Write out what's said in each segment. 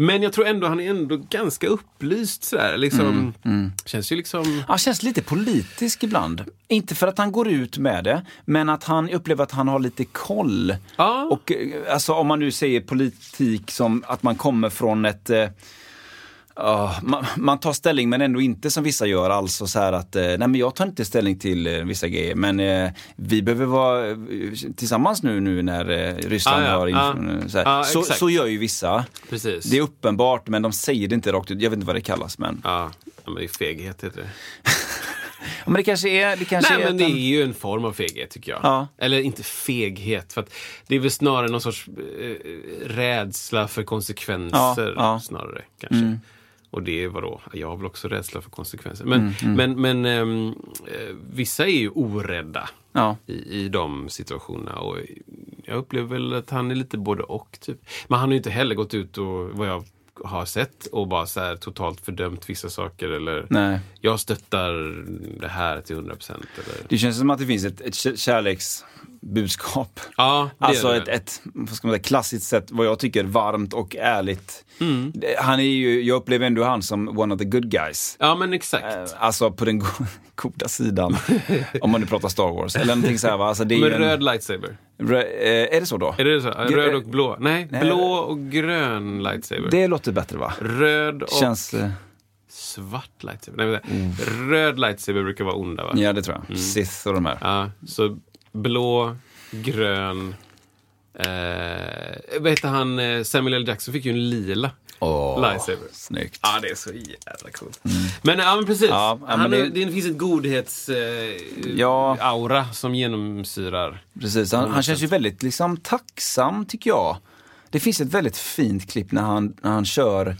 Men jag tror ändå han är ändå ganska upplyst sådär. Liksom, Känns ju liksom... Han känns lite politisk ibland. Inte för att han går ut med det, men att han upplever att han har lite koll. Ja. Och eh, alltså om man nu säger politik som att man kommer från ett ja, man, man tar ställning men ändå inte som vissa gör, alltså så här att eh, nej men jag tar inte ställning till eh, vissa grejer men eh, vi behöver vara tillsammans nu, nu när Ryssland Ah, ja, har ah. influens. så. Ah, så, så gör ju vissa. Precis. Det är uppenbart men de säger det inte rakt ut. Jag vet inte vad det kallas men. Ja, ja, men det är feghet heter det. Ja, men det kanske är, det kanske Nej är men det en- är ju en form av feghet tycker jag. Ja. Eller inte feghet, för det är väl snarare någon sorts rädsla för konsekvenser. Ja, ja. Snarare kanske. Och det är vadå? Jag har väl också rädsla för konsekvenser. Men, men, men ehm, eh, vissa är ju orädda Ja. i, i de situationerna. Och jag upplever väl att han är lite både och. Typ. Men han har ju inte heller gått ut och vad jag har sett och bara så här totalt fördömt vissa saker. Eller Nej. jag stöttar det här till 100 procent. Det känns som att det finns ett, ett kä- kärleksbudskap. Ja, det Alltså det. ett, ett vad ska man säga, klassiskt sätt, vad jag tycker varmt och ärligt. Mm. Han är ju, jag upplever ändå han som one of the good guys. Ja, men exakt. Eh, Alltså på den go- goda sidan. om man nu pratar Star Wars. Eller någonting så här, va? Alltså, det är Med en, röd lightsaber. Eh, är det så då? Är det så? Röd och blå? Nej, Nej. blå och grön lightsaber. Det låter bättre va? Röd och Känns, eh, svart lightsaber. Nej, vänta. Röd lightsaber brukar vara onda va? ja det tror jag. Sith och de här. Ja, så blå, grön... Eh, vad heter han? eh, Samuel L. Jackson fick ju en lila Åh, lightsaber. Snyggt. Ja, det är så jävla coolt. Men, ja, men precis. Ja, ja, men Han, det- det... det finns ett godhets... Eh, som genomsyrar. Precis, han, han känns ju väldigt liksom, tacksam tycker jag. Det finns ett väldigt fint klipp när han, när han kör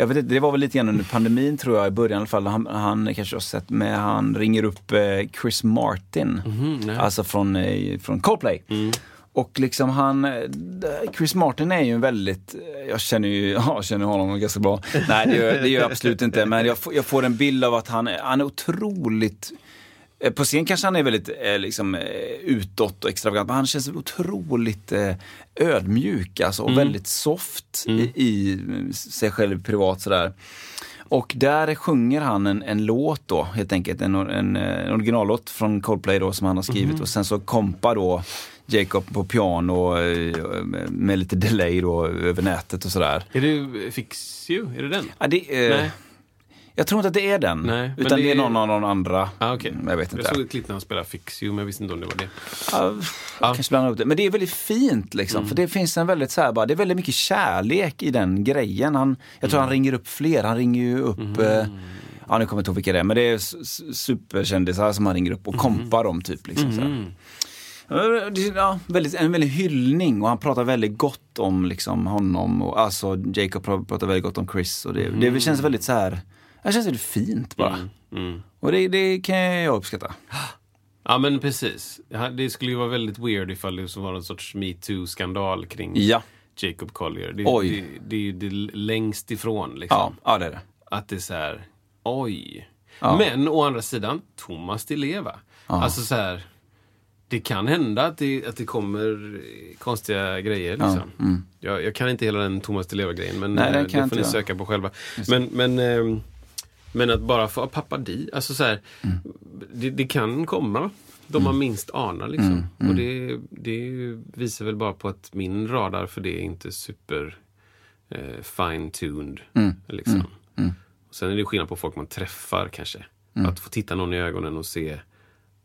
jag vet inte, det var väl lite grann under pandemin tror jag i början i alla fall. Han, han kanske har sett med, han ringer upp eh, Chris Martin. nej. alltså från, eh, från Coldplay. Och liksom han, eh, Chris Martin är ju en väldigt, jag känner ju, ja, jag känner honom ganska bra. Nej det gör, det gör jag absolut inte, men jag, får- jag får en bild av att han, är- han är otroligt eh, på scen kanske han är väldigt eh, liksom, utåt och extravagant, men han känns otroligt ödmjuk alltså, och väldigt soft i, i eh, sig själv privat sådär. Och där sjunger han en, en låt då, helt enkelt, en, en, en originallåt från Coldplay då som han har skrivit och sen så kompar då Jacob på piano eh, med lite delay då över nätet och sådär. Är det Fix You? Är det den? Ja, det, eh. Jag tror inte att det är den, Nej, utan det är någon av de andra. Ah, okay. Jag vet inte. Jag såg ett klipp när han spelade Fix You, men jag visste inte om det var det. Ja, jag kanske upp det. Men det är väldigt fint liksom. För det finns en väldigt så här, bara, det är väldigt mycket kärlek i den grejen. Han, jag tror han ringer upp fler. Han ringer ju upp, eh, ja nu kommer jag inte ihåg vilka det är, men det är superkändisar som han ringer upp och kompar dem typ. Liksom, så här. Ja, Ja, väldigt, en väldigt hyllning och han pratar väldigt gott om liksom, honom. Och, alltså Jacob pra- pratar väldigt gott om Chris. Och det, det känns väldigt så här, det känns väldigt fint bara. Mm. Och det, det kan jag uppskatta. Ja, men precis. Ja, Det skulle ju vara väldigt weird ifall det var någon sorts metoo-skandal kring Ja, Jacob Collier. Det, Oj. Det, det är ju det längst ifrån. Liksom. ja, ja det är det. Att det är så här, oj. Ja. Men å andra sidan, Thomas Di Leva. Alltså så här, det kan hända att det, att det kommer eh, konstiga grejer. Liksom. Jag, jag kan inte hela den Thomas Di Leva-grejen, men mm. Nej, eh, det inte får ni jag. söka på själva. Men, men, ehm, men att bara få pappa Di, alltså så här, Mm. det, det kan komma de man minst anar. Liksom. Mm, Och det, det visar väl bara på att min radar för det är inte super eh, fine-tuned. Mm, Liksom. Och sen är det skillnad på folk man träffar kanske. Mm. Att få titta någon i ögonen och se,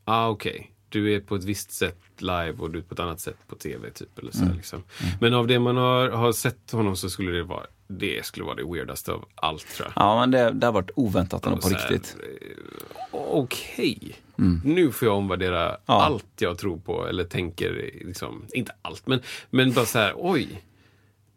ah okej, du är på ett visst sätt live och du är på ett annat sätt på tv. Typ, eller så, Mm. liksom. Men av det man har, har sett honom så skulle det vara det skulle vara det weirdaste av allt tror jag. Ja, men det, det har varit oväntat ändå på här, riktigt. eh, Okej, nu får jag omvärdera Mm. Ja. allt jag tror på eller tänker. Liksom, inte allt, men, men bara så här, oj.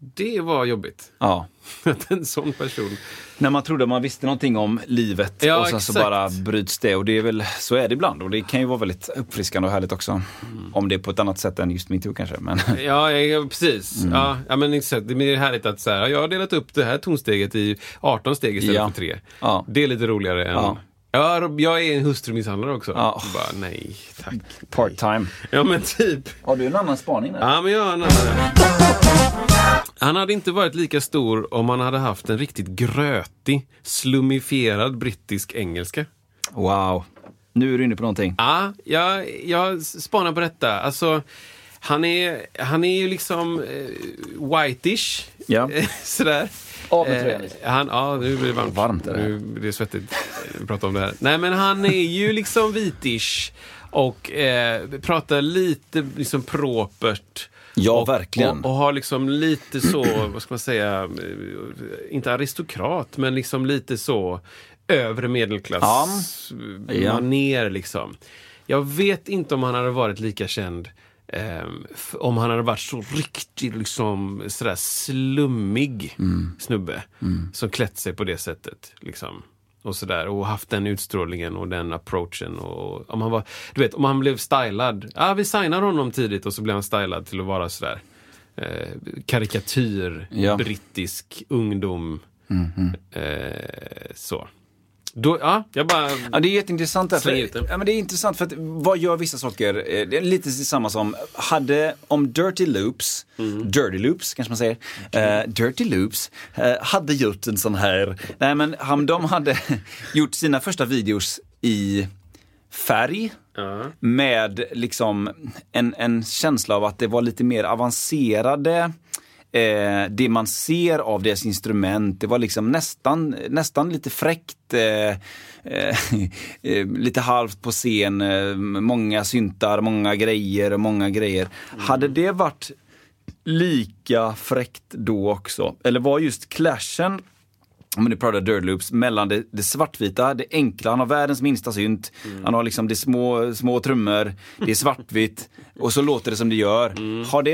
Det var jobbigt. Ja. Att en sån person... När man trodde man visste någonting om livet Ja, och sen så bara bryts det. Och det är väl, så är det ibland. Och det kan ju vara väldigt uppfriskande och härligt också. Mm. Om det är på ett annat sätt än just metoo kanske. Men Ja, ja precis. Mm. Ja, ja, men exakt. Det är härligt att så här, jag har delat upp det här tonsteget i 18 steg istället Ja. för 3. Ja. Det är lite roligare än... Ja. Ja. Jag är en hustrumisshandlare också. Ja. Bara, nej, tack. part time. Ja, men typ. Har du en annan spaning där? Ja, men jag har en annan. Han hade inte varit lika stor om han hade haft en riktigt grötig, slumifierad brittisk engelska. Wow. Nu är du inne på någonting. Ja, jag, jag spanar på detta. Alltså, han är, han är ju liksom eh, whitish. Ja. Sådär. Av med tröjan, Eh, han, ja, nu blir det varmt. Varmt är det. Nu blir det svettigt att prata om det här. Nej, men han är ju liksom vitish och eh, pratar lite liksom propert. Ja, och, verkligen. Och, och har liksom lite så, vad ska man säga, eh, inte aristokrat, men liksom lite så övre medelklass Ja. Ja. maner liksom. Jag vet inte om han hade varit lika känd f- om han hade varit så riktigt liksom sådär slummig Mm. snubbe som klätt sig på det sättet. Liksom. Och sådär och haft den utstrålningen och den approachen. Och, om han var, du vet, om han blev stylad. Ja, vi signar honom tidigt och så blev han stylad till att vara sådär eh, karikatyr, Ja. brittisk ungdom. Eh, så. Då, ja, jag bara... Ja, det är jätteintressant. Ut det. ja, men det är intressant för att vad gör vissa saker? eh, Det är lite samma som, hade, om Dirty Loops, Mm. Dirty Loops kanske man säger, eh, Dirty Loops, eh, hade gjort en sån här, nej men han, de hade gjort sina första videos i färg, Ja. med liksom en, en känsla av att det var lite mer avancerade Eh, det man ser av deras instrument, det var liksom nästan, nästan lite fräckt. Eh, eh, eh, lite halvt på scen, eh, många syntar, många grejer, många grejer. Hade det varit lika fräckt då också? Eller var just clashen om nu pratar Dirt Loops, mellan det, det svartvita, det enkla, han har världens minsta synt, han har liksom det små, små trummor, det är svartvitt och så låter det som det gör. Har det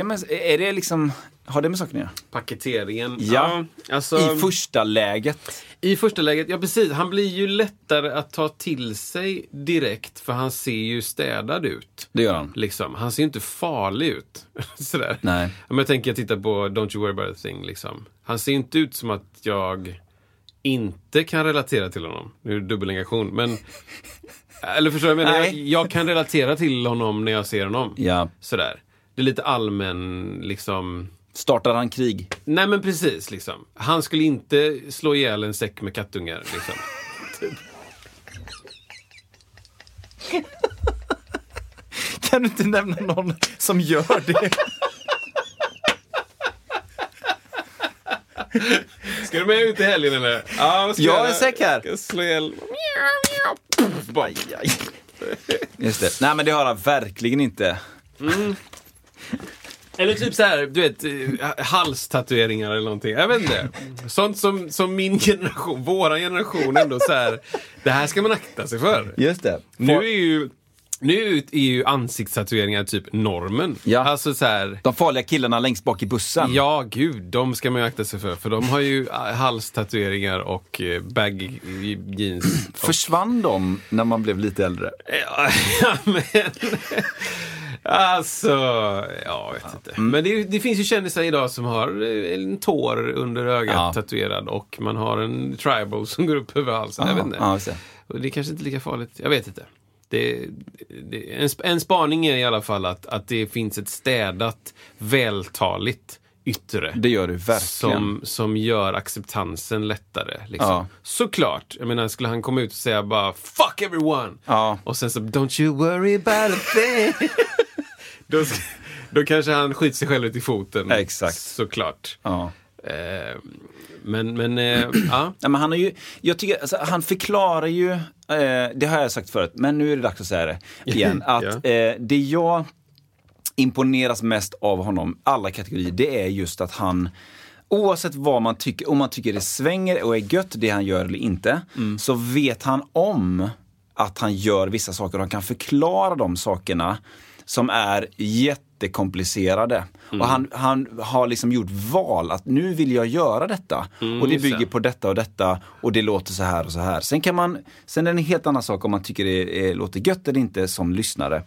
är det liksom, har det med saken att göra? Paketeringen. Ja, alltså, I första läget. I första läget, ja precis. Han blir ju lättare att ta till sig direkt för han ser ju städad ut. Det gör han. Liksom. Han ser ju inte farlig ut. Sådär. Nej. Ja, Men jag tänker, jag tittar på Don't You Worry About A Thing. Liksom. Han ser inte ut som att jag inte kan relatera till honom. Nu är det dubbelnegation, men... Eller förstår du vad jag menar? Jag, jag kan relatera till honom när jag ser honom. Ja. Sådär. Det är lite allmän, liksom... Startar han krig? Nej men precis, liksom. Han skulle inte slå ihjäl en säck med kattungar. Liksom. Kan du inte nämna någon som gör det? Ska du med ut i helgen eller? Ja, ska Jag är en säck här. Ska jag slå ihjäl... Just det. Nej men det har han verkligen inte. Eller typ så här, du vet, eh, halstatueringar eller någonting. Jag vet inte. Sånt som, som min generation, våran generation ändå så här. Det här ska man akta sig för. Just det. Nu är ju, nu är ju ansiktstatueringar typ normen. Ja. Alltså så här. De farliga killarna längst bak i bussen. Ja, gud, de ska man ju akta sig för. För de har ju eh, halstatueringar och eh, baggy jeans. Försvann de när man blev lite äldre? Ja, ja, men... Alltså, jag vet inte. Men det, det finns ju kändisar idag som har eh, en tår under ögat Ja. tatuerad och man har en tribal som går upp över halsen. jag vet inte. Ja, det. Och det är kanske inte lika farligt. Jag vet inte. Det, det, en, en spaning är i alla fall att, att det finns ett städat, vältaligt yttre. Det gör du verkligen. Som, som gör acceptansen lättare. Liksom. Ja. Såklart. Jag menar, skulle han komma ut och säga bara Fuck everyone! Ja. Och sen så Don't you worry about a thing. då, då kanske han skiter sig själv ut i foten. Exakt. Såklart. Ja. Eh, men, men, eh, ja. Ja, men han, har ju, jag tycker, alltså, han förklarar ju, eh, det har jag sagt förut, men nu är det dags att säga det igen. Att Ja. eh, det jag imponeras mest av honom, alla kategorier, det är just att han oavsett vad man tycker, om man tycker det svänger och är gött det han gör eller inte, så vet han om att han gör vissa saker och han kan förklara de sakerna som är jättekomplicerade. Och han, han har liksom gjort val att nu vill jag göra detta. och det bygger på detta och detta och det låter så här och så här. Sen kan man, sen är det en helt annan sak om man tycker det är, låter gött eller inte som lyssnare.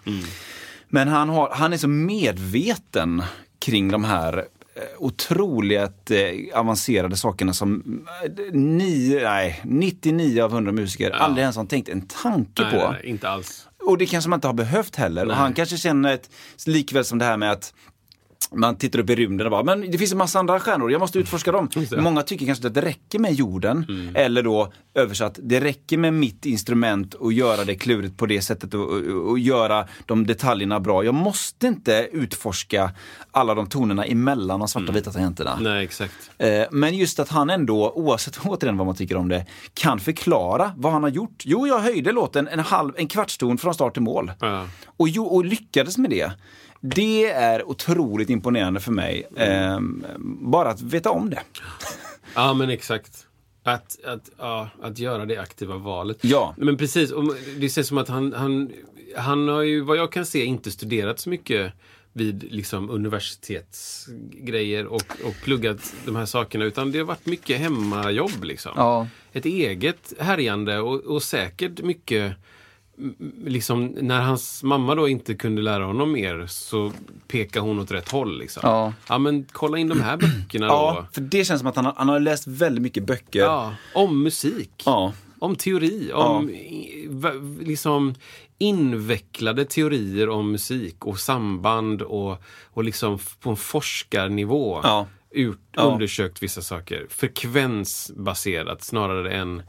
Men han, har, han är så medveten kring de här eh, otroligt eh, avancerade sakerna som eh, nio, nej, 99 av 100 musiker aldrig ens har tänkt en tanke Nej, på. nej, inte alls. Och det kanske man inte har behövt heller. Och han kanske känner ett, likväl som det här med att man tittar upp i rymden och bara, men det finns en massa andra stjärnor, jag måste utforska dem. Många tycker kanske att det räcker med jorden. Mm. Eller då översatt, det räcker med mitt instrument och göra det klurigt på det sättet och, och, och göra de detaljerna bra. Jag måste inte utforska alla de tonerna emellan de svarta och vita tangenterna. Mm. Nej, exakt. Eh, Men just att han ändå, oavsett återigen vad man tycker om det, kan förklara vad han har gjort. Jo, jag höjde låten en, halv, en kvartston från start till mål. Ja. Och, jo, och lyckades med det. Det är otroligt imponerande för mig. Eh, bara att veta om det. Ja, men exakt. Att, att, ja, att göra det aktiva valet. Ja. Men precis, det ser som att han, han, han har ju, vad jag kan se, inte studerat så mycket vid liksom universitetsgrejer och, och pluggat de här sakerna utan det har varit mycket hemmajobb liksom. Ja. Ett eget härjande och, och säkert mycket Liksom, när hans mamma då inte kunde lära honom mer så pekar hon åt rätt håll. Liksom. Ja. ja, men kolla in de här böckerna Ja, då. för det känns som att han har, han har läst väldigt mycket böcker. Ja, om musik. Ja. Om teori, om va- liksom invecklade teorier om musik och samband och, och liksom på en forskarnivå Ja. ut, Ja. undersökt vissa saker. Frekvensbaserat snarare än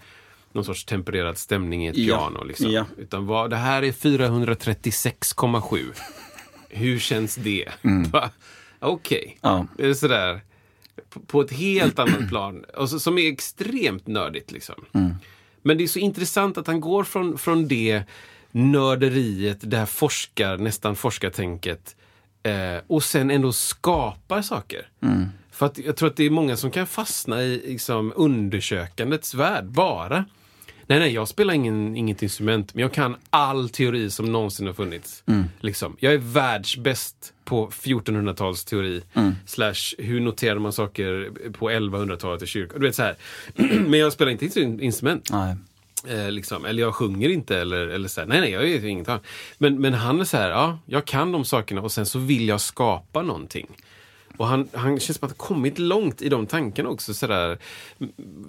någon sorts tempererad stämning i ett Ja. piano. Liksom. Ja. Utan vad, det här är 436,7. Hur känns det? Va? Okej. Mm. Ja. Sådär. På, på ett helt annat plan. Och så, som är extremt nördigt. Liksom. Mm. Men det är så intressant att han går från, från det nörderiet, det här forskar, nästan forskartänket eh, och sen ändå skapar saker. Mm. För att jag tror att det är många som kan fastna i liksom, undersökandets värld bara. Nej, nej, jag spelar ingen, inget instrument, men jag kan all teori som någonsin har funnits. Liksom. Jag är världsbäst på 1400-tals teori. Slash, hur noterar man saker på 1100-talet i kyrkan? Du vet så här. men jag spelar inte in- instrument. Nej. Eh, liksom. Eller jag sjunger inte eller, eller så här. Nej, nej, jag vet inget annat. Men, men han är så här, ja, jag kan de sakerna och sen så vill jag skapa någonting. Och han, han känns som att han kommit långt i de tankarna också. Så där,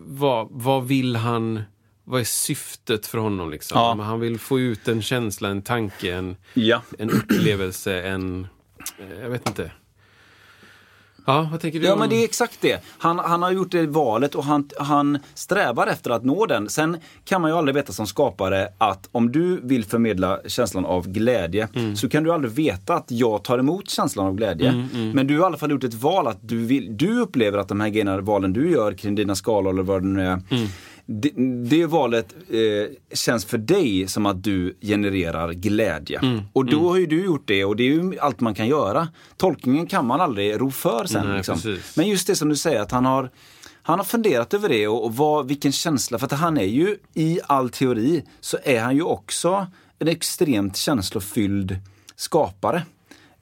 vad, vad vill han, vad är syftet för honom liksom? Ja. Han vill få ut en känsla, en tanke, en, Ja. en upplevelse, en, eh, jag vet inte. Ja, vad tänker du? Ja om- men det är exakt det. Han, han har gjort det valet och han, han strävar efter att nå den. Sen kan man ju aldrig veta som skapare att om du vill förmedla känslan av glädje så kan du aldrig veta att jag tar emot känslan av glädje. Men du har i alla fall gjort ett val att du, vill, du upplever att de här grejerna, valen du gör kring dina skalor eller vad det nu är. Det, det valet eh, känns för dig som att du genererar glädje. Och då har ju du gjort det och det är ju allt man kan göra. Tolkningen kan man aldrig ro för sen. Nej, liksom. Men just det som du säger att han har han har funderat över det och, och vad, vilken känsla, för att han är ju i all teori så är han ju också en extremt känslofylld skapare.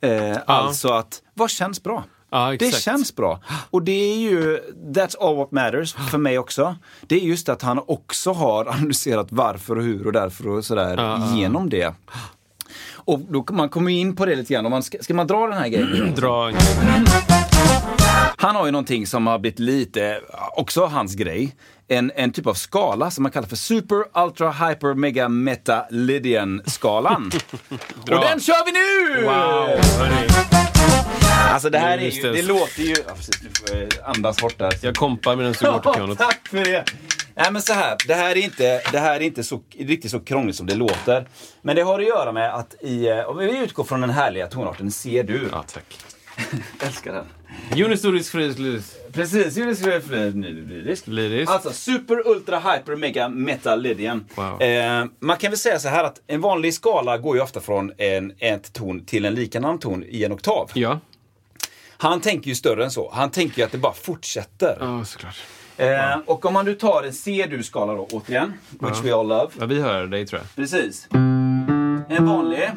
Eh, Alltså att, vad känns bra? Ja, det känns bra. Och det är ju, that's all what matters för mig också. Det är just att han också har analyserat varför och hur och därför och sådär Ja, genom det. Och då, man kommer in på det lite grann. Om man ska, ska man dra den här grejen? Dra. Han har ju någonting som har blivit lite, också hans grej. En, en typ av skala som man kallar för Super Ultra Hyper Mega Meta Lydian skalan. och den kör vi nu! Wow! Alltså det här är ju, det. låter ju, ja, precis, du får eh, andas hårt där. Jag kompar medan du går till pianot. tack för det! Nej men så här, det här är inte, det här är inte så, riktigt så krångligt som det låter. Men det har att göra med att i, eh, om vi utgår från den härliga tonarten C-dur. Ja, tack. Älskar den. Unistorisk frisk Precis, lyrisk. Lyrisk. Alltså super, ultra, hyper, mega, metal, Lydian. Wow. Eh, man kan väl säga så här att en vanlig skala går ju ofta från en, en ton till en likadan ton i en oktav. Ja. Han tänker ju större än så. Han tänker ju att det bara fortsätter. Ja, såklart. Eh, och om man nu tar en C-dur-skala då, återigen. Which we all love. Ja, vi hör dig tror jag. Precis. En vanlig.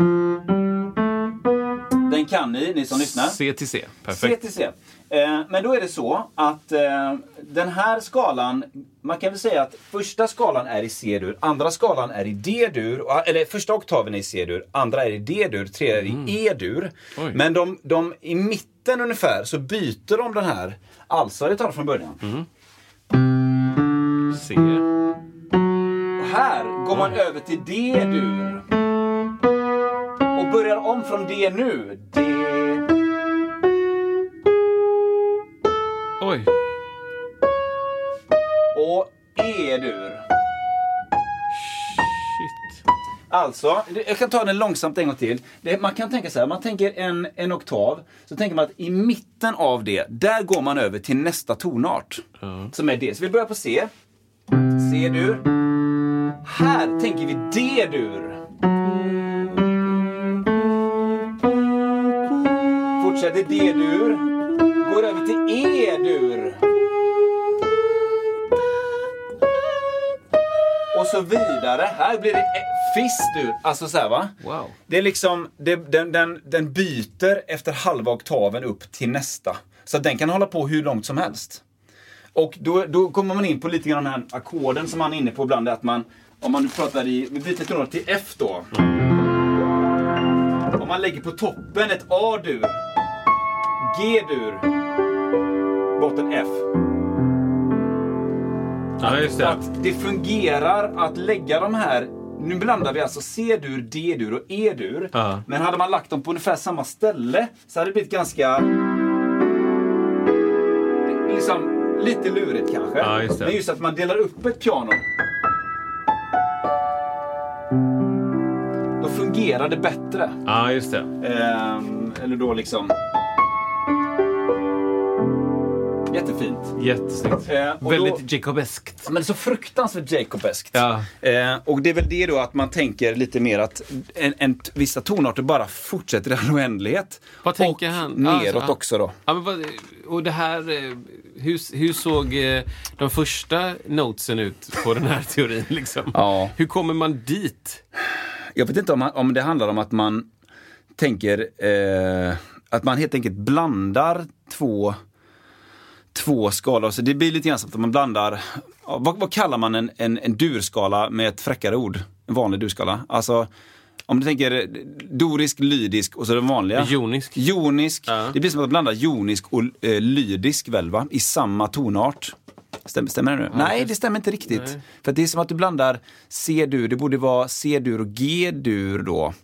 Den kan ni, ni som lyssnar. C till C. C Perfekt. till C. Eh, men då är det så att eh, den här skalan, man kan väl säga att första skalan är i C-dur, andra skalan är i D-dur, och- eller första oktaven är i C-dur, andra är i D-dur, tredje är i E-dur. Oj. Men de, de, i mitten ungefär så byter de den här. Jag tar från början. C. Och här går man över till D-dur. Och börjar om från D nu. D. Oj. Och E-dur. Shit. Alltså, jag kan ta den långsamt en gång till. Det, man kan tänka så här, man tänker en, en oktav, så tänker man att i mitten av det, där går man över till nästa tonart. Som är D. Så vi börjar på C. C-dur. Här tänker vi D-dur. Fortsätter D-dur. Går över till E-dur. Och så vidare. Här blir det e- fiss-dur. Alltså så här va? Wow. Det är liksom, det, den, den, den byter efter halva oktaven upp till nästa. Så den kan hålla på hur långt som helst. Och då, då kommer man in på lite grann den här ackorden som man är inne på ibland. Att man, om man nu pratar i, vi byter tonart till F då. Om man lägger på toppen ett A-dur. G-dur. Botten F. Ja, just det. Att det fungerar att lägga de här nu blandar vi alltså C-dur, D-dur och E-dur. Ja. Men hade man lagt dem på ungefär samma ställe så hade det blivit ganska... Liksom lite lurigt kanske. Ja, just. Men just att man delar upp ett piano. Då fungerar det bättre. Ja, just det. Ehm, eller då liksom... Jättefint. Jättesnyggt. Eh, Väldigt då- Jacobeskt. Men så fruktansvärt Jacobeskt. Ja. Eh, och det är väl det då att man tänker lite mer att en, en, vissa tonarter bara fortsätter i all oändlighet. Vad tänker och han? neråt Alltså, också då. Ja, men vad, och det här, eh, hur, hur såg eh, de första notesen ut på den här teorin? Liksom? Ja. Hur kommer man dit? Jag vet inte om, man, om det handlar om att man tänker eh, att man helt enkelt blandar två två skalor. Så det blir lite grann som att man blandar, ja, vad, vad kallar man en, en, en durskala med ett fräckare ord? En vanlig durskala. Alltså, om du tänker dorisk, lydisk och så den vanliga. Jonisk. Jonisk. Ja. Det blir som att blanda jonisk och eh, lydisk väl va? I samma tonart. Stämmer, stämmer det nu? Nej, det stämmer inte riktigt. Nej. För det är som att du blandar C-dur, det borde vara C-dur och G-dur då.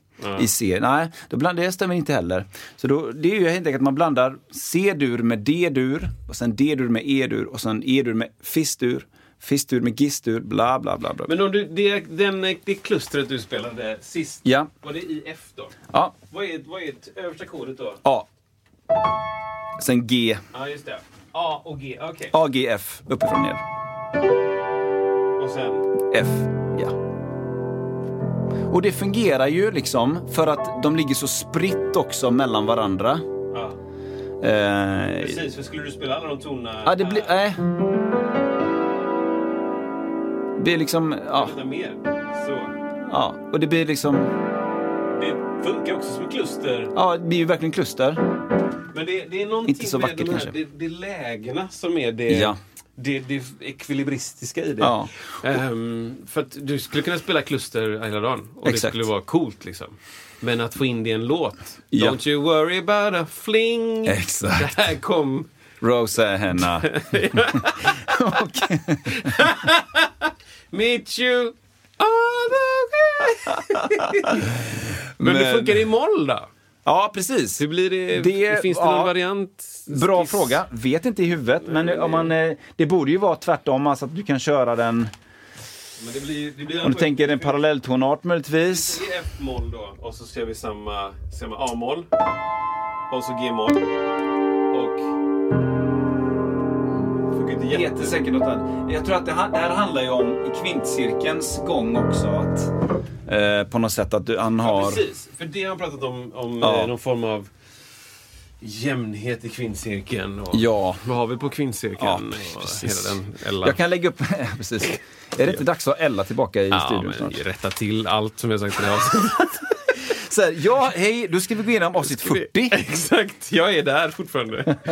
I C. Nej, då bland, det stämmer inte heller. Så då, det är ju helt enkelt att man blandar C-dur med D-dur, och sen D-dur med E-dur, och sen E-dur med Fis-dur, Fis-dur med Gis-dur, bla bla bla. bla. Men om du, det, den, det klustret du spelade sist, Ja. var det i F då? Ja, Vad är, vad är översta kodet då? A. Sen G, Ja, just det. A och G, okej. A, G, F, uppifrån ner. Och sen... F, ja. Och det fungerar ju liksom för att de ligger så spritt också mellan varandra. Ja, Eh, precis. För skulle du spela alla de tonerna... ja, det blir... Nej. Det är liksom... Ja, lite mer. Så. ja. Och det blir liksom... Det funkar också som ett kluster. Ja, det blir ju verkligen kluster. Men det, det är någonting Inte så med vackert de här, kanske. det, det är lägena som är det, Ja. Det, det ekvilibristiska i det. Ja. Ehm, för att du skulle kunna spela kluster hela dagen och det Exakt. skulle vara coolt liksom. Men att få in det i en låt. Ja. Don't you worry about a fling. Exakt. Det här kom... Rosanna. Meet you all the way. Men, det Men- funkar i moll då? Ja, precis. Hur blir det? Det- finns det ja. någon variant? Bra Skiss? fråga. Vet inte i huvudet. Men om man, eh, det borde ju vara tvärtom, alltså att du kan köra den... Men det blir, det blir Om du tänker en parallelltonart möjligtvis. Det är F-moll då och så kör vi samma, samma A-moll. Och så G-moll. Funkar inte jätte... Jättesäkert något annat. Jag tror att det, det här handlar ju om i kvintcirkelns gång också. Att, eh, på något sätt att du, han har... Ja, precis. För det har han pratat om, om Ja. eh, någon form av jämnhet i kvinnocirkeln. Och Ja. Vad har vi på kvinnocirkeln? Ja, precis. hela den Ella. Jag kan lägga upp, precis. Är det inte dags att ha Ella tillbaka i ja, studion snart? rätta till allt som jag sagt i det här avsnittet. Så här, ja, hej, då ska vi gå igenom avsnitt 40. Exakt, jag är där fortfarande.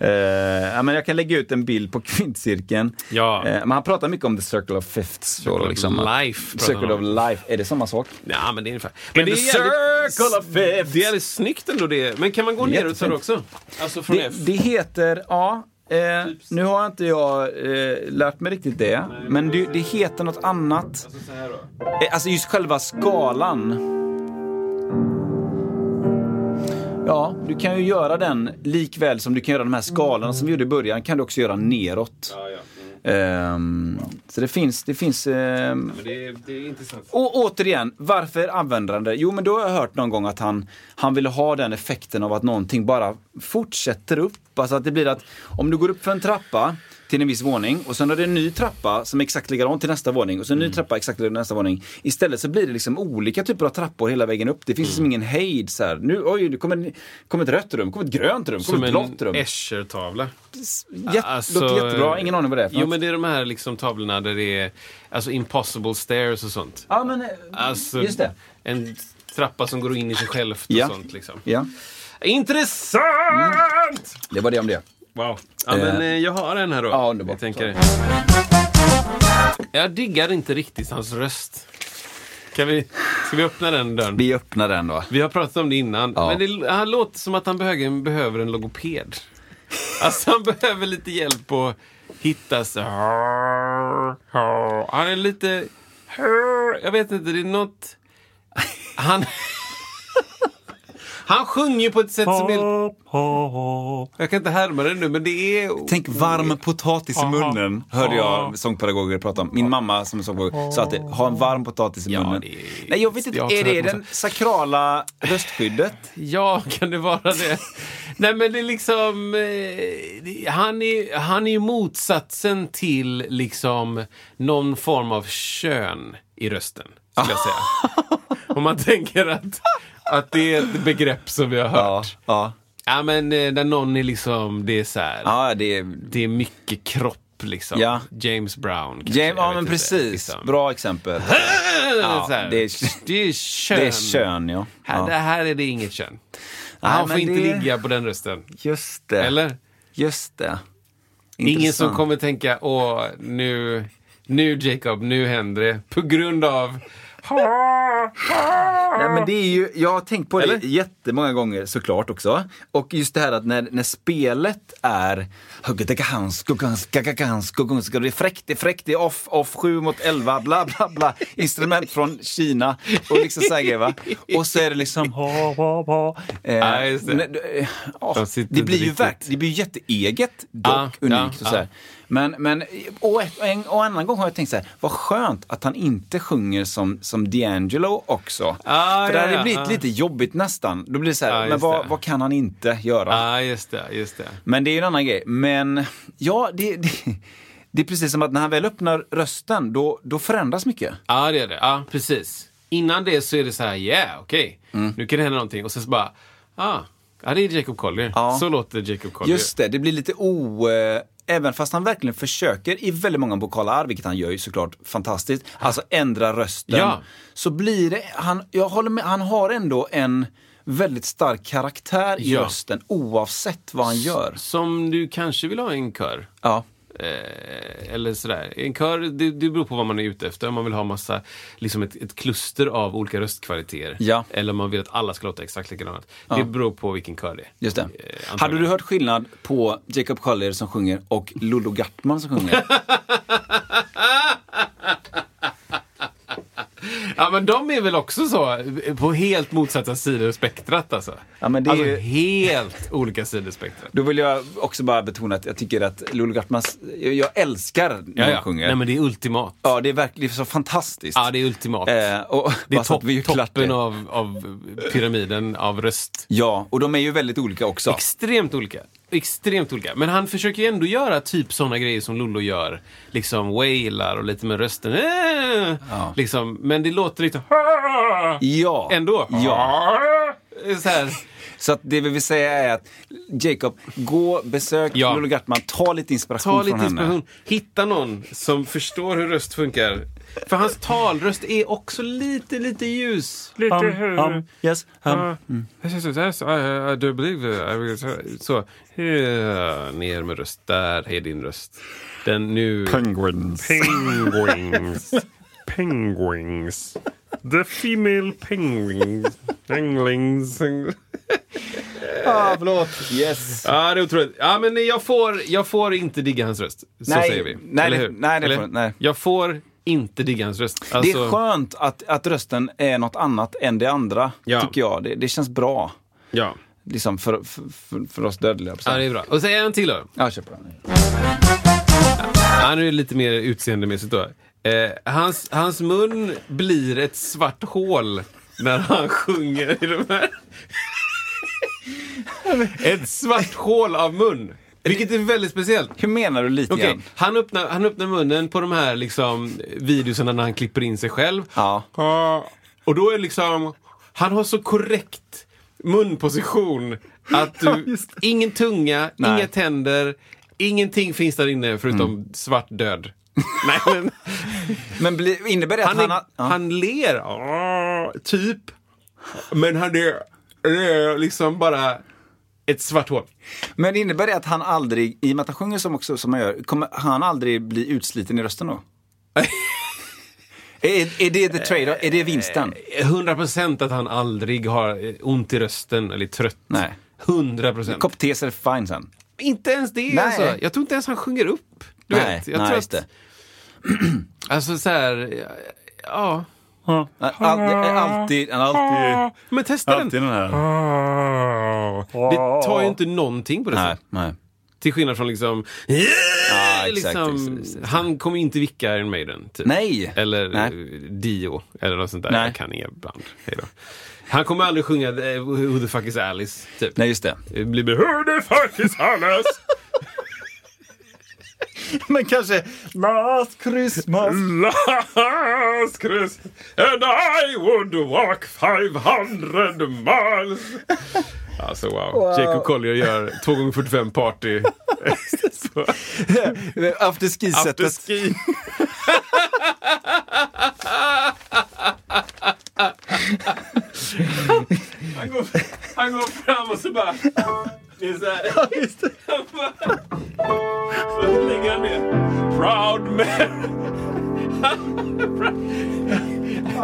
Eh, ja, men jag kan lägga ut en bild på kvinnocirkeln. Ja. Eh, men han pratar mycket om the circle of fifths. då, Circle of liksom. life pratar Circle of om. life. Är det samma sak? Ja, men det är ungefär. Men det the är jävligt, circle of fifths. det är jävligt snyggt ändå det. Men kan man gå neråt jättefint. också? Alltså från Det, F? det heter, ja, eh, nu har inte jag eh, lärt mig riktigt det. Men det, det heter något annat. Alltså. Eh, Alltså just själva skalan. Ja, du kan ju göra den likväl som du kan göra de här skalorna som vi gjorde i början, kan du också göra neråt. Ja, ja. Ehm, så det finns, det finns... ehm, Men det är, det är och återigen, varför använder han det? Jo, men då har jag hört någon gång att han, han ville ha den effekten av att någonting bara fortsätter upp. Alltså att det blir att om du går upp för en trappa till en viss våning och sen är det en ny trappa som är exakt likadan till nästa våning och sen en ny trappa exakt likadan till nästa våning. Istället så blir det liksom olika typer av trappor hela vägen upp. Det finns liksom ingen hejd så här. Nu, oj, det kommer, kommer ett rött rum, kommer ett grönt rum, kommer Som ett blått en rum. Escher-tavla. Jätte, Alltså, låter jättebra, ingen aning vad det är för Jo något. men det är de här liksom tavlorna där det är alltså impossible stairs och sånt. Ja, men eh, Alltså, just det. En trappa som går in i sig självt och Ja. sånt liksom. Ja, Intressant! det var det om det. Wow. Ja, men Eh. eh, jag har en här då. Ja, underbart. Jag, tänker. jag diggar inte riktigt hans röst. Kan vi, ska vi öppna den dörren? Vi öppnar den då. Vi har pratat om det innan, Ja. men det, han låter som att han behöver, behöver en logoped. Alltså han behöver lite hjälp att hitta sig. Han är lite... Jag vet inte, det är något... Han... Han sjunger på ett sätt som är... Jag kan inte härma det nu, men det är... Tänk varm potatis i munnen, hörde jag sångpedagoger prata om. Min mamma som är sångpedagog sa alltid, ha en varm potatis i Ja, munnen. det är- Nej, jag vet inte, jag är det den sakrala röstskyddet? Ja, kan det vara det? Nej, men det är liksom... Eh, han, är, han är ju motsatsen till liksom någon form av kön i rösten, skulle jag säga. Om man tänker att, att det är ett begrepp som vi har hört. ja. Ja, men eh, när någon är liksom, det är så här. Ja, det är... Det är mycket kropp liksom. Ja. James Brown. kanske, James, ja, men precis. liksom. Bra exempel. Ja, det, är, det är- det är kön. Det är kön, ja. Här, ja. det här är det inget kön. Nej, Han får inte det- ligga på den rösten. Just det. Eller? Just det. Ingen som Intressant. kommer tänka, åh, nu, nu Jacob, nu händer det. På grund av... Nej, men det är ju, jag har tänkt på det Eller? jättemånga gånger såklart också. Och just det här att när, när spelet är det är fräckt, det är fräckt, det är off, off 7 mot 11, bla bla bla. Instrument från Kina och liksom så här va. Och så är det liksom Ja, just det. nej, eh, åh, De sitter det blir ju verk, det blir ju jätteeget, dock Ja, unikt ja, och så här. ja. Men, men och, ett, och en och annan gång har jag tänkt så här, vad skönt att han inte sjunger som, som D'Angelo också. Ah, För det hade ja, blivit ja. lite jobbigt nästan. Då blir det så här, Ja, men vad, vad kan han inte göra? Ja, just det, just det. Men det är ju en annan grej. Men ja, det, det, det är precis som att när han väl öppnar rösten, då, då förändras mycket. Ja, det är det. Ja, precis. Innan det så är det så här, yeah, okej. Mm. Nu kan det hända någonting. Och sen så bara, ah, ja, det är Jacob Collier. Ja. Så låter Jacob Collier. Just det, det blir lite o... Även fast han verkligen försöker i väldigt många vokala arv, vilket han gör ju såklart fantastiskt, alltså ändra rösten. Ja. Så blir det, han, jag håller med, han har ändå en väldigt stark karaktär i Ja. rösten oavsett vad han gör. Som du kanske vill ha i en kör. Ja. Eh, eller sådär. En kör, det, det beror på vad man är ute efter. Om man vill ha massa, liksom ett, ett kluster av olika röstkvaliteter. Ja. Eller om man vill att alla ska låta exakt likadant. Ja. Det beror på vilken kör det är. Just det. Eh, Hade du hört skillnad på Jacob Collier som sjunger och Lollo Gartman som sjunger? Ja men de är väl också så, på helt motsatta sidor spektrat alltså. Ja, men det är alltså ju- helt olika sidor spektrat. Då vill jag också bara betona att jag tycker att Lollo Gartmans, jag, älskar när Ja, hon ja. sjunger. Nej men det är ultimat. Ja, det är verkligen så fantastiskt. Ja, det är ultimat. Eh, och, det är topp, vi toppen det. av, av pyramiden av röst. Ja, och de är ju väldigt olika också. Extremt olika. Extremt olika. Men han försöker ju ändå göra typ sådana grejer som Lollo gör. Liksom wailar och lite med rösten. Eh, liksom, men det låter lite Ja. ändå. Ja. Så här. Så att det vi vill säga är att Jacob, gå, besök Ja. Lolo Gartman, ta lite inspiration Ta från lite henne. inspiration. Hitta någon som förstår hur röst funkar. För hans talröst är också lite, lite ljus. Lite Hum, hum, yes, hum. I, I do believe I will, så. Ner med röst. Där är din röst. Den nu... Penguins. Penguins. Penguins. The female penguins. Penguins. Ah, förlåt. Yes. Ja, det är otroligt. Ja, men jag får, jag får inte digga hans röst. Så Nej, säger vi. nej, Eller hur? nej, det Eller? får- nej. Jag får inte digga hans röst. Det Alltså, är skönt att, att rösten är något annat än det andra, Ja. tycker jag. Det, det känns bra. Ja. Liksom för, för, för, för oss dödliga. ja, det är bra. Och så en till då. Ja, kör på den. Han är lite mer utseendemässigt då. Eh, hans, hans mun blir ett svart hål när han sjunger i de här. ett svart hål av mun. Vilket är väldigt speciellt. Hur menar du lite Okej, grann? han, öppnar, han öppnar munnen på de här liksom, videorna när han klipper in sig själv. Ja. Och då är liksom, han har så korrekt munposition att du, ingen tunga, Nej. inga tänder, ingenting finns där inne förutom svart död. Nej, men, Men bli, innebär det att han, han, är, har... Ja. han ler, ah, typ. Men han är, det är liksom bara ett svart hål. Men innebär det att han aldrig, i och med att han sjunger som, också, som han gör, kommer han aldrig bli utsliten i rösten då? är, är det the trade Är det vinsten? 100 procent att han aldrig har eh, ont i rösten eller är trött. Nej. 100 procent. Kopp te så är det fine sen. Inte ens det Nej. alltså. Jag tror inte ens han sjunger upp. Du Nej, vet. Jag nej, tror att, det. Alltså så här, ja. Alltid, alltid, alltid, Men testa alltid den. den här. Det tar ju inte någonting på det Nej, nej. Till skillnad från liksom, Ja, exakt, liksom exakt, exakt. han kommer inte vicka Iron Maiden. Typ. Nej. Eller Nej. eh, Dio, eller något sånt där. Nej. Jag kan inga band. Hej då. Han kommer aldrig sjunga eh, Who the fuck is Alice, typ. Nej, just det. Det blir Who the fuck is Alice? Men kanske Last Christmas. Last Christmas and I would walk 500 miles. Alltså wow. Jacob Collier gör 2 gånger 45 party. Afterski-sättet. Afterski. han, går, han går fram och så bara... Det är så här. Han bara, så lägger han ner. Proud man.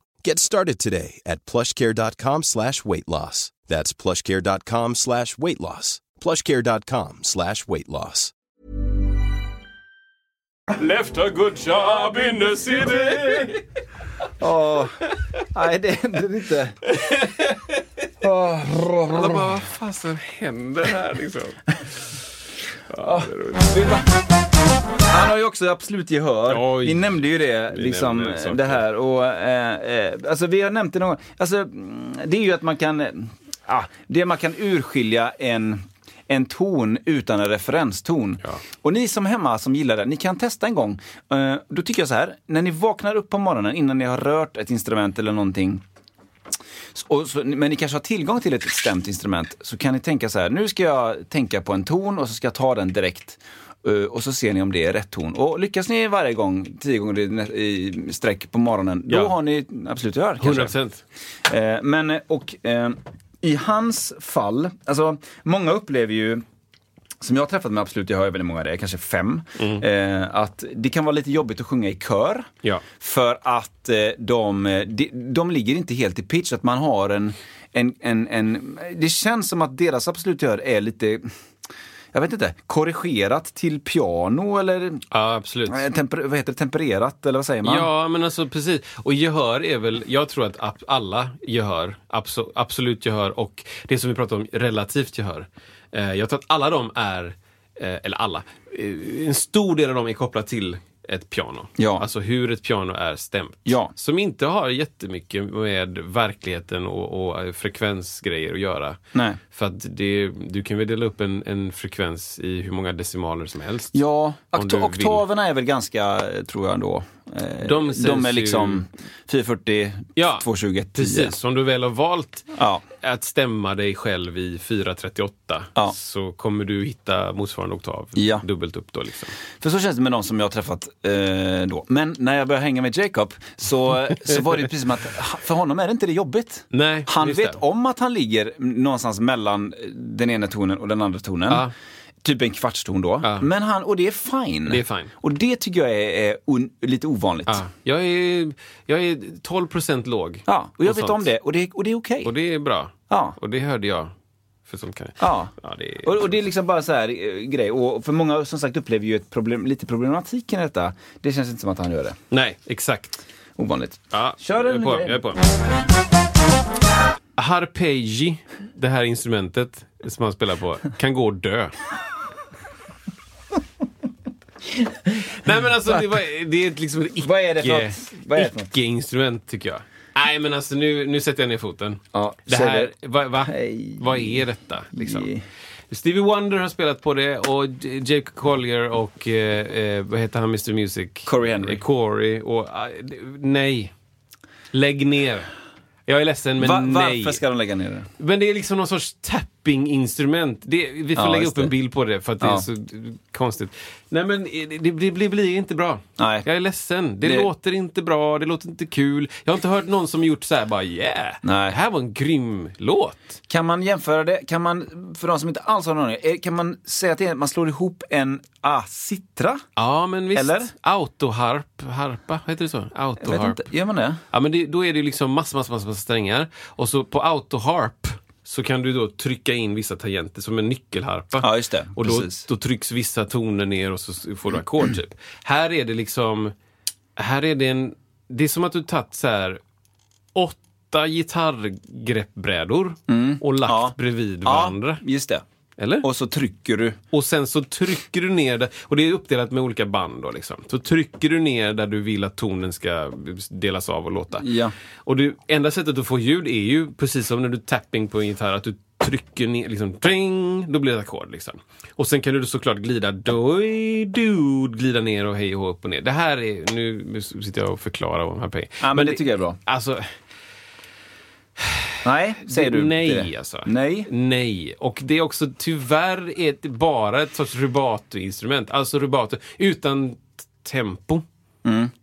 Get started today at plushcare.com slash weight loss. That's plushcare.com slash weight loss. plushcare.com slash weight loss. Left a good job in the city. Åh, nej, det händer inte. Alla bara, vad fasen händer här liksom? Ja. Han har ju också absolut gehör. Oj. Vi nämnde ju det, Vi liksom, det här. Och, eh, eh, alltså, vi har nämnt det någon. Alltså, det är ju att man kan, ah, det man kan urskilja en en ton utan en referenston. Ja. Och ni som hemma som gillar det, ni kan testa en gång. Eh, då tycker jag så här, när ni vaknar upp på morgonen innan ni har rört ett instrument eller någonting och så, men ni kanske har tillgång till ett stämt instrument, så kan ni tänka så här, nu ska jag tänka på en ton och så ska jag ta den direkt. Eh, och så ser ni om det är rätt ton. Och lyckas ni varje gång, tio gånger i, sträck på morgonen, då Ja. har ni absolut gehör. 100 kanske. procent. Eh, men, eh, och i hans fall, alltså många upplever ju som jag har träffat med Absolut, jag har väldigt många det, kanske fem. Mm. Eh, att det kan vara lite jobbigt att sjunga i kör. Ja. För att eh, de, de, de ligger inte helt i pitch, att man har en, en, en, en det känns som att deras Absolut gör är lite jag vet inte, korrigerat till piano eller Ja, absolut. eh, temper, vad heter det, tempererat eller vad säger man? Ja, men alltså precis. Och gehör är väl, jag tror att alla gehör, abso- absolut gehör och det som vi pratar om, relativt gehör. Eh, jag tror att alla de är, eh, eller alla, eh, en stor del av dem är kopplat till ett piano. Ja. Alltså hur ett piano är stämt. Ja. Som inte har jättemycket med verkligheten och, och frekvensgrejer att göra. Nej. För att det, du kan väl dela upp en, en frekvens i hur många decimaler som helst. Ja, vill. oktaverna är väl ganska, tror jag ändå. Eh, De de är liksom 440, Ja, 220, 10. Precis, om du väl har valt Ja. att stämma dig själv i 438 Ja. så kommer du hitta motsvarande oktav Ja. dubbelt upp då. Liksom. För så känns det med de som jag har träffat eh, då. Men när jag började hänga med Jacob så, så var det precis som att för honom är det inte det jobbigt. Nej, Han vet det. om att han ligger någonstans mellan den ena tonen och den andra tonen. Typ en kvartston då. Ja. Men han, och det är fine. Det är fine. Och det tycker jag är, är un, lite ovanligt. Ja, jag, är, jag är 12 procent låg. Ja, och jag vet sånt. om det och det, och det är okej. Och det är bra. Ja. Och det hörde jag. För sånt kan. Ja. Ja, det är... Och, och det är liksom bara så här eh, grej. Och för många som sagt upplever ju ett problem, lite problematik i detta. Det känns inte som att han gör det. Nej, exakt. Ovanligt. Ja, Kör jag är en på. Jag är på. Harpegi, det här instrumentet som han spelar på, kan gå och dö. Nej men alltså det, var, det är liksom ett Vad är det för något? Vad är det för något? icke-instrument tycker jag. Nej men alltså nu, nu sätter jag ner foten. Ja, det säg här, va, va? Hej. vad är detta? Liksom? Stevie Wonder har spelat på det och Jake Collier och eh, eh, vad heter han, Mr Music? Corey Henry. Eh, Corey och d- nej. Lägg ner. Jag är ledsen men Va, nej. varför ska de lägga ner det? Men det är liksom någon sorts tapping-instrument. Det, vi får Ja, lägga upp en bild på det för att det är Ja. så konstigt. Nej men det, det, det blir inte bra. Nej. Jag är ledsen. Det, låter inte bra, det låter inte kul. Jag har inte hört någon som gjort så här bara yeah, Nej. det här var en grym låt. Kan man jämföra det, kan man, för de som inte alls har någon aning, eh, kan man säga att är, man slår ihop en ah, citra? Ja men visst. Eller? Autoharp, harpa, heter det så? Autoharp. inte, gör man det? Ja men då är det liksom massor, massor, massor, massor strängar. Och så på autoharp så kan du då trycka in vissa tangenter som en nyckelharpa. Ja, just det. Och då, då trycks vissa toner ner och så får du ackord typ. Här är det liksom, här är det en, det är som att du tagit så här åtta gitarrgreppbrädor och lagt Mm. Ja. bredvid Ja, varandra. just det. Eller? Och så trycker du. Och sen så trycker du ner det, och det är uppdelat med olika band då liksom. Så trycker du ner där du vill att tonen ska delas av och låta. Ja. Och det enda sättet att få ljud är ju precis som när du tapping på en gitarr, att du trycker ner, liksom, tring, då blir det ett ackord liksom. Och sen kan du såklart glida, doj, dude, glida ner och hej och upp och ner. Det här är, nu sitter jag och förklarar vad harpej. Ja, men det tycker jag är bra. Alltså, Nej, säger du. nej det? alltså. Nej. Nej. Och det är också tyvärr ett, bara ett sorts rubato-instrument. Alltså rubato utan tempo.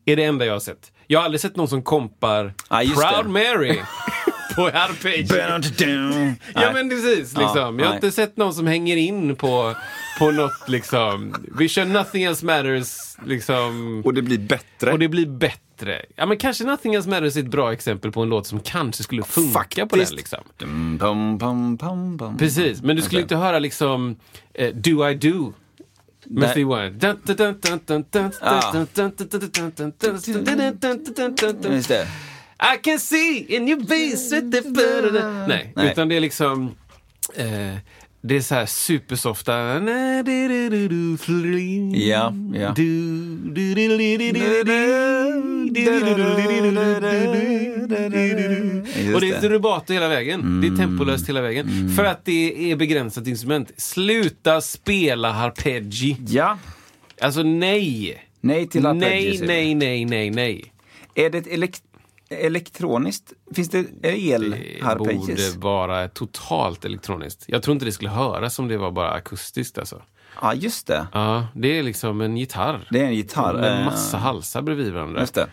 Är det enda jag har sett. Jag har aldrig sett någon som kompar Mm. Just Proud det. Mary på arpeggio. ja men precis, liksom. jag har inte sett någon som hänger in på, på något liksom. Vi kör nothing else matters liksom. Och det blir bättre. Och det blir bättre. Ja, men kanske Nothing Else Matters är ett bra exempel på en låt som kanske skulle funka Faktiskt. på den. Liksom. Dum, pum, pum, pum, Precis, men du skulle okay. inte höra liksom eh, Do I Do med Steve Wine. Just det. I can see in your face Nej, Nej, utan det är liksom... Eh, det är så här supersofta. Ja, ja. Och det är rubato hela vägen. Mm. Det är tempolöst hela vägen. Mm. För att det är begränsat instrument. Sluta spela harpeggi. Ja. Alltså nej. Nej till harpeggi. Nej, nej, nej, nej, nej. Är det ett elekt elektroniskt? Finns det el Det harpeggies? borde vara totalt elektroniskt. Jag tror inte det skulle höras om det var bara akustiskt alltså. Ja, just det. Ja, det är liksom en gitarr. Det är en gitarr. Med eh, massa halsar bredvid varandra. Just det.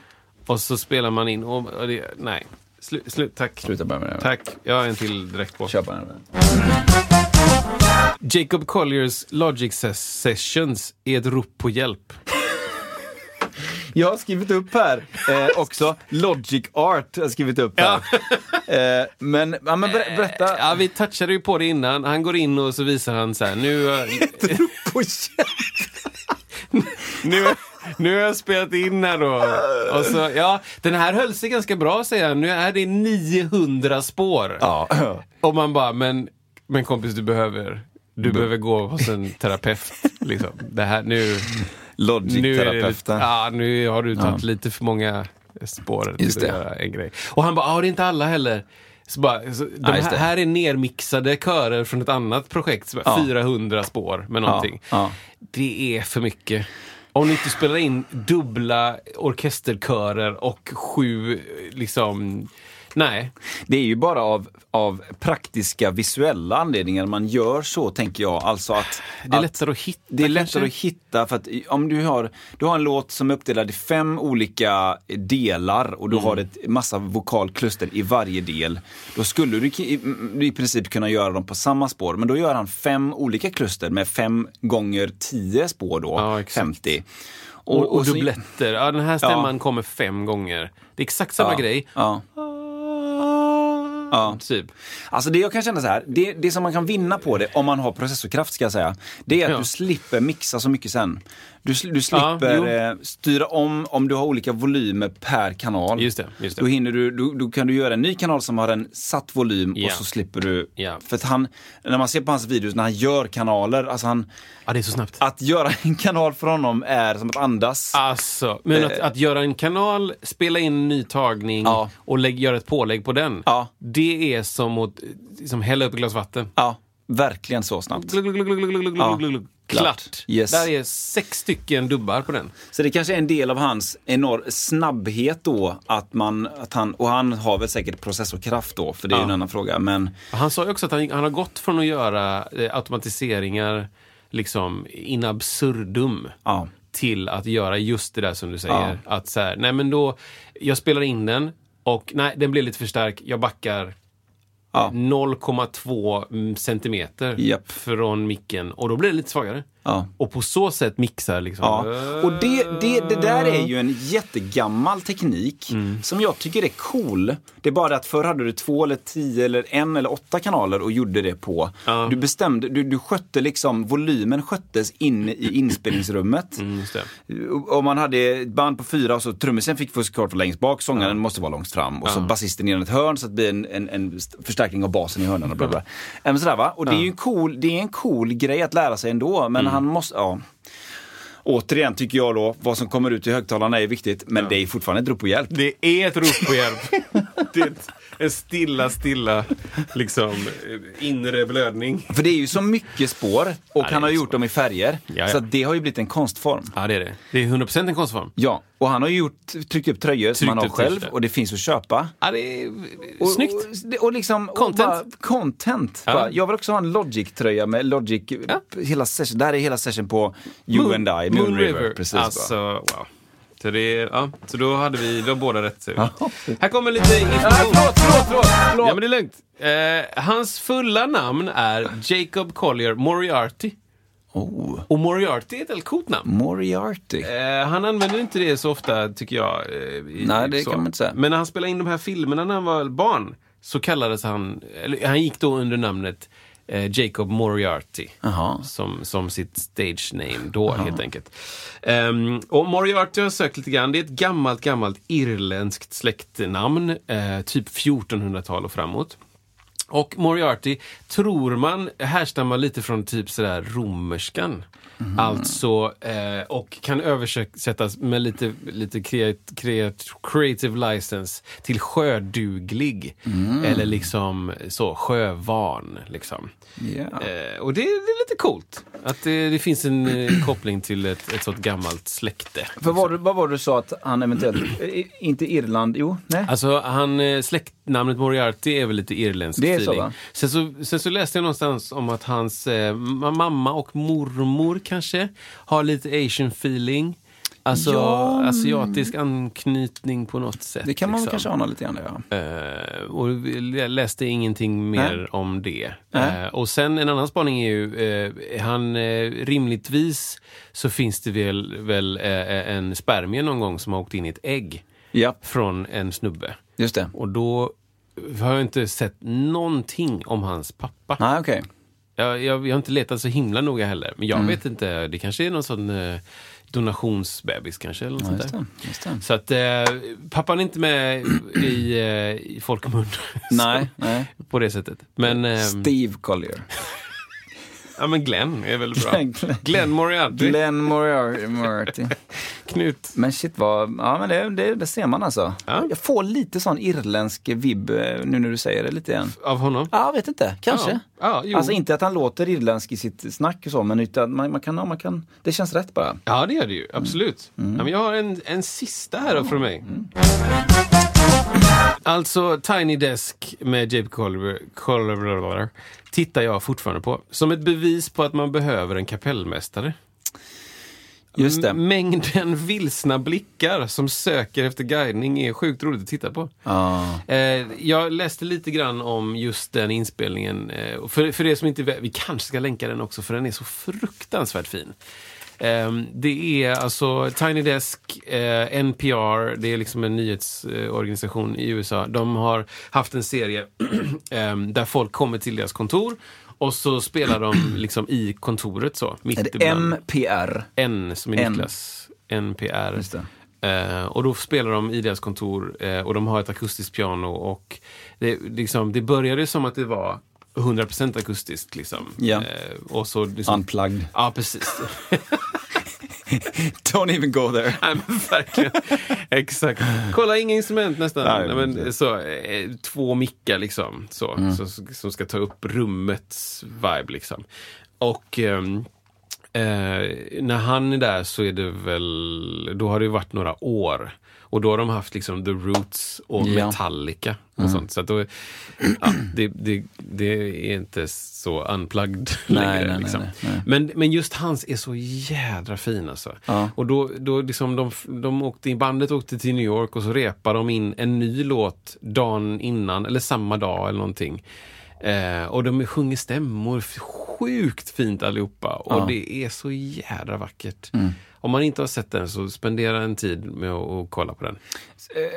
Och så spelar man in och, och det, nej. Slut, slut, tack. Sluta bara med det. Tack. Jag har en till direkt på. Kör på den. Jacob Colliers Logic Ses- Sessions är ett rop på hjälp. Jag har skrivit upp här eh, också, Logic Art har jag skrivit upp här. eh, men, ja, men ber, berätta. Ja, vi touchade ju på det innan. Han går in och så visar han så här, nu... På hjälp. nu, nu har jag spelat in här då. Och så, ja, den här höll sig ganska bra säger han. Nu är det 900 spår. Ja. Och man bara, men, men kompis du behöver, du behöver gå hos en terapeut. Liksom. Det här, nu, Logic-terapeuten. ja, nu har du tagit lite för många spår Just att det. göra en grej. Och han bara, ja det är inte alla heller. Så bara, så de Ja, här, här är nermixade körer från ett annat projekt, Ja. 400 spår med någonting. ja. Det är för mycket. Om ni inte spelar in dubbla orkesterkörer och sju, liksom, nej. Det är ju bara av, av praktiska visuella anledningar man gör så, tänker jag. Alltså att, Det är att lättare att hitta det är kanske. lättare att hitta för att om du har, du har en låt som är uppdelad i fem olika delar och du har ett massa vokalkluster i varje del. Då skulle du i, i princip kunna göra dem på samma spår. Men då gör han fem olika kluster med fem gånger tio spår då, Ja, exakt. 50. Och, och, så- dubbletter. Ja, den här stämman kommer fem gånger. Det är exakt samma ja, grej. Ja. Ja. Typ. Alltså det jag kan känna så här, det, det som man kan vinna på det, om man har processorkraft ska jag säga, det är att Ja. du slipper mixa så mycket sen. Du, du Ja, slipper jo. eh, styra om, om du har olika volymer per kanal. Just det, just det. Då, hinner du, då, då kan du göra en ny kanal som har en satt volym Ja. och så slipper du. Ja. För att han, när man ser på hans videos när han gör kanaler, alltså han, Ja, det är så snabbt. att göra en kanal för honom är som att andas. Alltså, men att, att göra en kanal, spela in en ny tagning Eh. Ja. och lägg, göra ett pålägg på den. Ja. Det är som att som hälla upp ett glas vatten. Ja, verkligen så snabbt. Glug, glug, glug, Klart. Klart. Yes. Där är sex stycken dubbar på den. Så det kanske är en del av hans enorm snabbhet då, att man, att han, och han har väl säkert processorkraft då, för det är ju Ja. en annan fråga. Men Han sa ju också att han, han har gått från att göra eh, automatiseringar liksom in absurdum ja, till att göra just det där som du säger. Ja. Att så här, nej men då, jag spelar in den och nej, den blir lite för stark. Jag backar Ja. 0,2 centimeter Japp. från micken och då blir det lite svagare. Ja. Och på så sätt mixar liksom. Ja, och det, det, det där är ju en jättegammal teknik Mm. som jag tycker är cool. Det är bara det att förr hade du två eller tio eller en eller åtta kanaler och gjorde det på. Ja. Du bestämde, du, du skötte liksom, volymen sköttes inne i inspelningsrummet. Mm. Om man hade ett band på fyra och så trummisen fick såklart vara längst bak, sångaren måste vara längst fram och så basisten i ett hörn så att det blir en, en, en förstärkning av basen i hörnen och bla bla. Mm. Sådär, va? Och det är ju en cool, det är en cool grej att lära sig ändå, men han måste, ja. Återigen tycker jag då, vad som kommer ut i högtalarna är viktigt, men det är fortfarande ett rop på hjälp. Det är ett rop på hjälp. det en stilla, stilla liksom inre blödning. För det är ju så mycket spår och det han har gjort dem i färger. Ja, ja. Så att det har ju blivit en konstform. Ja, det är det. Det är 100% en konstform. Ja, och han har ju gjort, tryckt upp tröjor som Tryckt han har själv t-shirtar. och det finns att köpa. Ja, det är Och, snyggt. Och, och liksom, Content. Och bara, content. Ja. Bara, jag vill också ha en Logic-tröja med Logic, Ja. hela session, där är hela session på You and I, Moon, River. Precis, va? Alltså, wow. Så, det ja, så då hade vi, vi har båda rätt. Ja. Här kommer lite information. förlåt, förlåt, förlåt! förlåt. Ja, men det är lugnt. Eh, hans fulla namn är Jacob Collier Moriarty. Oh, Och Moriarty är ett väldigt coolt namn. Moriarty. Eh, han använder inte det så ofta, tycker jag. eh, i- Nej, det så. kan man inte säga. Men när han spelade in de här filmerna när han var barn så kallades han, eller han gick då under namnet eh, Jacob Moriarty. Som, som sitt stage name då helt enkelt. Ehm, och Moriarty har sökt lite grann. Det är ett gammalt, gammalt irländskt släktnamn. Eh, typ 1400-tal och framåt. Och Moriarty tror man härstammar lite från typ sådär romerskan. Alltså, eh, och kan översättas med lite, lite creat, creat, creative license till sjöduglig. Eller liksom så, sjövan. Liksom. Ja. Eh, och det, det är lite coolt. Att det, det finns en eh, koppling till ett, ett sånt gammalt släkte. För vad, vad var det du sa att han eventuellt, eh, inte Irland, jo, nej? Alltså, han, eh, släktnamnet Moriarty är väl lite irländsk Det är så, feeling. va? sen, så, sen så läste jag någonstans om att hans eh, ma- mamma och mormor kanske har lite asian feeling. Alltså Ja, asiatisk anknytning på något sätt. Det kan man liksom. kanske ana lite grann, ja. Eh, och jag läste ingenting mer Nej. om det. Eh, och sen en annan spaning är ju, eh, han rimligtvis så finns det väl, väl en spermie någon gång som har åkt in i ett ägg Ja, från en snubbe. just det. Och då har jag inte sett någonting om hans pappa. Nej, okej. Jag, jag, jag har inte letat så himla noga heller. Men Mm. jag vet inte, det kanske är någon sån eh, donationsbebis kanske. Eller något Ja, just det. Just det. Så att eh, pappan är inte med i, eh, i folkmun. Nej, nej. På det sättet. Men, eh, Steve Collier. ja, men Glenn är väl bra. Glenn- Glenn Moriarty. Glenn Moriarty. Knut. Men shit vad, ja men det, det, det ser man alltså. Ja. Jag får lite sån irländsk vibb eh, nu när du säger det lite igen. Av honom. Ja, jag vet inte. Kanske. Ja, ja, alltså inte att han låter irländsk i sitt snack och så, men utan man, man, kan, man kan, det känns rätt bara. Ja, det gör det ju. Absolut. Ja, men jag har en, en sista här då från mig. Alltså, Tiny Desk med Jape Collier tittar jag fortfarande på. Som ett bevis på att man behöver en kapellmästare. Just det. Mängden vilsna blickar som söker efter guidning är sjukt roligt att titta på. Ja. Eh, jag läste lite grann om just den inspelningen. Eh, för, för det som inte vi kanske ska länka den också för den är så fruktansvärt fin. Eh, det är alltså Tiny Desk, eh, NPR, det är liksom en nyhetsorganisation i USA. De har haft en serie eh, där folk kommer till deras kontor och så spelar de liksom i kontoret så. Mitt Är det ibland. MPR? N som är N. Niklas. NPR. Just det. Eh, och då spelar de i deras kontor eh, och de har ett akustiskt piano och det, liksom, det började som att det var 100% akustiskt. Liksom. Ja. Eh, och så, liksom, Unplugged. Ja, precis. Don't even go there. Nej, men verkligen. Exakt. Kolla, inga instrument nästan. Nej, Nej, men, så, eh, två mickar liksom, så, Mm. så, som ska ta upp rummets vibe. Liksom. Och ehm, eh, när han är där så är det väl, då har det varit några år. Och då har de haft liksom The Roots och Ja. Mm. Metallica och sånt. Så då, ja, det, det, det är inte så unplugged Nej, längre. nej, liksom. nej. Men, men just hans är så jädra fin alltså. Ja. Och då, då liksom de, de åkte, bandet åkte till New York och så repade de in en ny låt dagen innan, eller samma dag eller någonting. Eh, och de sjunger stämmor sjukt fint allihopa. Och Ja. det är så jädra vackert. Om man inte har sett den så spendera en tid med att, kolla på den.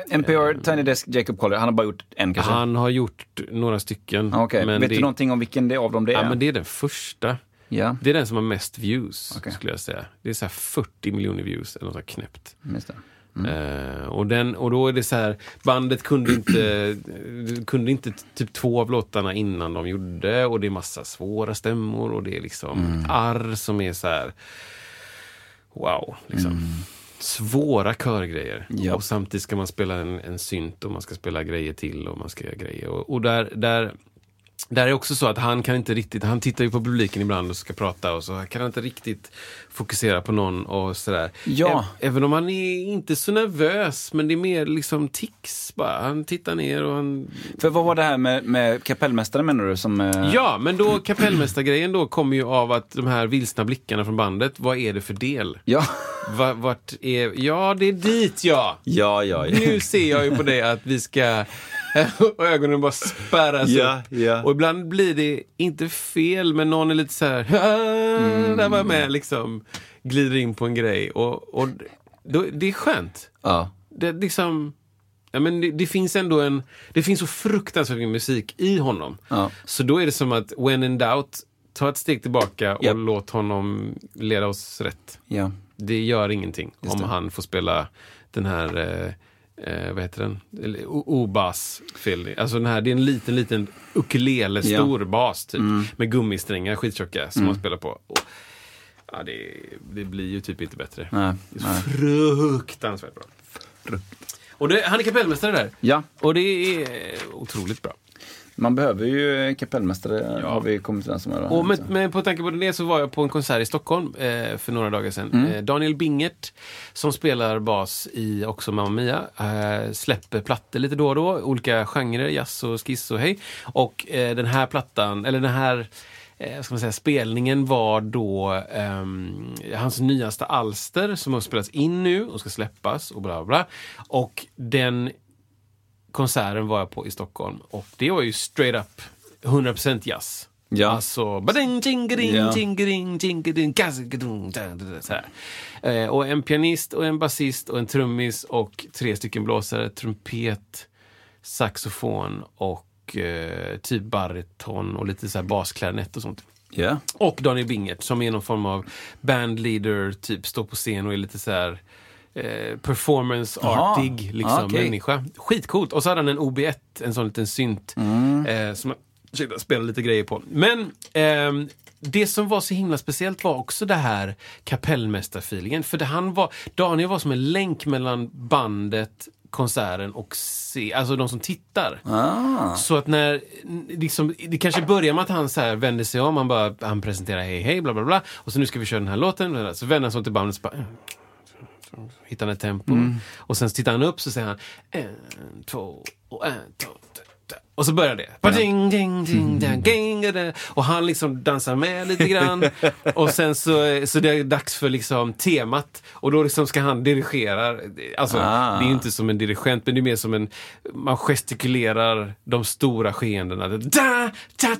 Eh, NPR, Tiny Desk, Jacob Collier. Han har bara gjort en kanske? Han har gjort några stycken. Ah, Okej, men vet det, du någonting om vilken det av dem det är? Ja, men det är den första. Ja, Det är den som har mest views, Okej. skulle jag säga. Det är så här 40 miljoner views, eller något knäppt. just det. Eh, och, den, och då är det så här, bandet kunde inte, kunde inte typ två av låtarna innan de gjorde och det är massa svåra stämmor och det är liksom arr som är så här, wow. Liksom. Svåra körgrejer. Ja. Och samtidigt ska man spela en, en synt och man ska spela grejer till och man ska göra grejer. Och, och där, där, där är också så att han kan inte riktigt, han tittar ju på publiken ibland och ska prata och så kan han inte riktigt fokusera på någon och sådär. Ja. Ä- Även om han är inte så nervös, men det är mer liksom tics bara. Han tittar ner och han... För vad var det här med, med kapellmästaren menar du? Som, eh, Ja, men då kapellmästargrejen då kommer ju av att de här vilsna blickarna från bandet, vad är det för del? Ja, Va, vart är... Ja, det är dit ja! ja, ja. ja. Nu ser jag ju på det att vi ska... Och ögonen bara spärras Ja, upp. ja. Och ibland blir det inte fel, men någon är lite så här... "Ah, Där var med, liksom. Glider in på en grej. Och, och då, det är skönt. ja. Det, liksom, ja, men det, det finns ändå en... Det finns så fruktansvärt mycket musik i honom. Ja. Så då är det som att, when in doubt, ta ett steg tillbaka och Japp. låt honom leda oss rätt. ja. Det gör ingenting Just om det. han får spela den här, eh, eh, vad heter den? Eller, o- O-bas. feeling. Alltså den här, det är en liten, liten ukulele, Ja. Mm. stor bas typ. Med gummisträngar, skittjocka, som man spelar på. Och, ja, det, det blir ju typ inte bättre. Nej, Det är nej. fruktansvärt bra. Och det, han är kapellmästare där. Ja, Och det är otroligt bra. Man behöver ju kapellmästare har vi kommit överens om. Och med, med, på tanke på det så var jag på en konsert i Stockholm eh, för några dagar sedan. Eh, Daniel Bingert, som spelar bas i också Mamma Mia, eh, släpper plattor lite då och då. Olika genrer, jazz och skiss och hej. Och eh, den här plattan, eller den här eh, ska man säga, spelningen var då ehm, hans nyaste alster som har spelats in nu och ska släppas och bla. bla. Och den konserten var jag på i Stockholm och det var ju straight up 100% jazz. Ja. Alltså, bading, jingering, Ja. jingering, jingering, här. Eh, och en pianist och en basist och en trummis och tre stycken blåsare, trumpet, saxofon och eh, typ bariton och lite så här basklarinett och sånt. Ja. Och Daniel Bingert som är någon form av bandleader, typ står på scen och är lite så här eh, performance-artig liksom, Ah, okej. människa. Skitcoolt. Och så hade han en OB1, en sån liten synt Mm. eh, som jag spelade lite grejer på. Men ehm, det som var så himla speciellt var också det här kapellmästarfeelingen. För det, han var, Daniel var som en länk mellan bandet, konserten och se, alltså de som tittar. Ah. Så att när, liksom, det kanske börjar med att han så här vänder sig om, han, bara, han presenterar hej hej bla bla bla. Och så nu ska vi köra den här låten. Så vänder han sig om till bandet och bara, hittar han ett tempo. Och sen tittar han upp så säger han en, två och en, två. da, da. Och så börjar det. Ba-ding, ding, ding, ding, ding, ding. Och han liksom dansar med lite grann. och sen så, så det är dags för liksom temat. Och då liksom ska han dirigera. Alltså, Ah. det är inte som en dirigent, men det är mer som en... Man gestikulerar de stora skeendena. Da, da,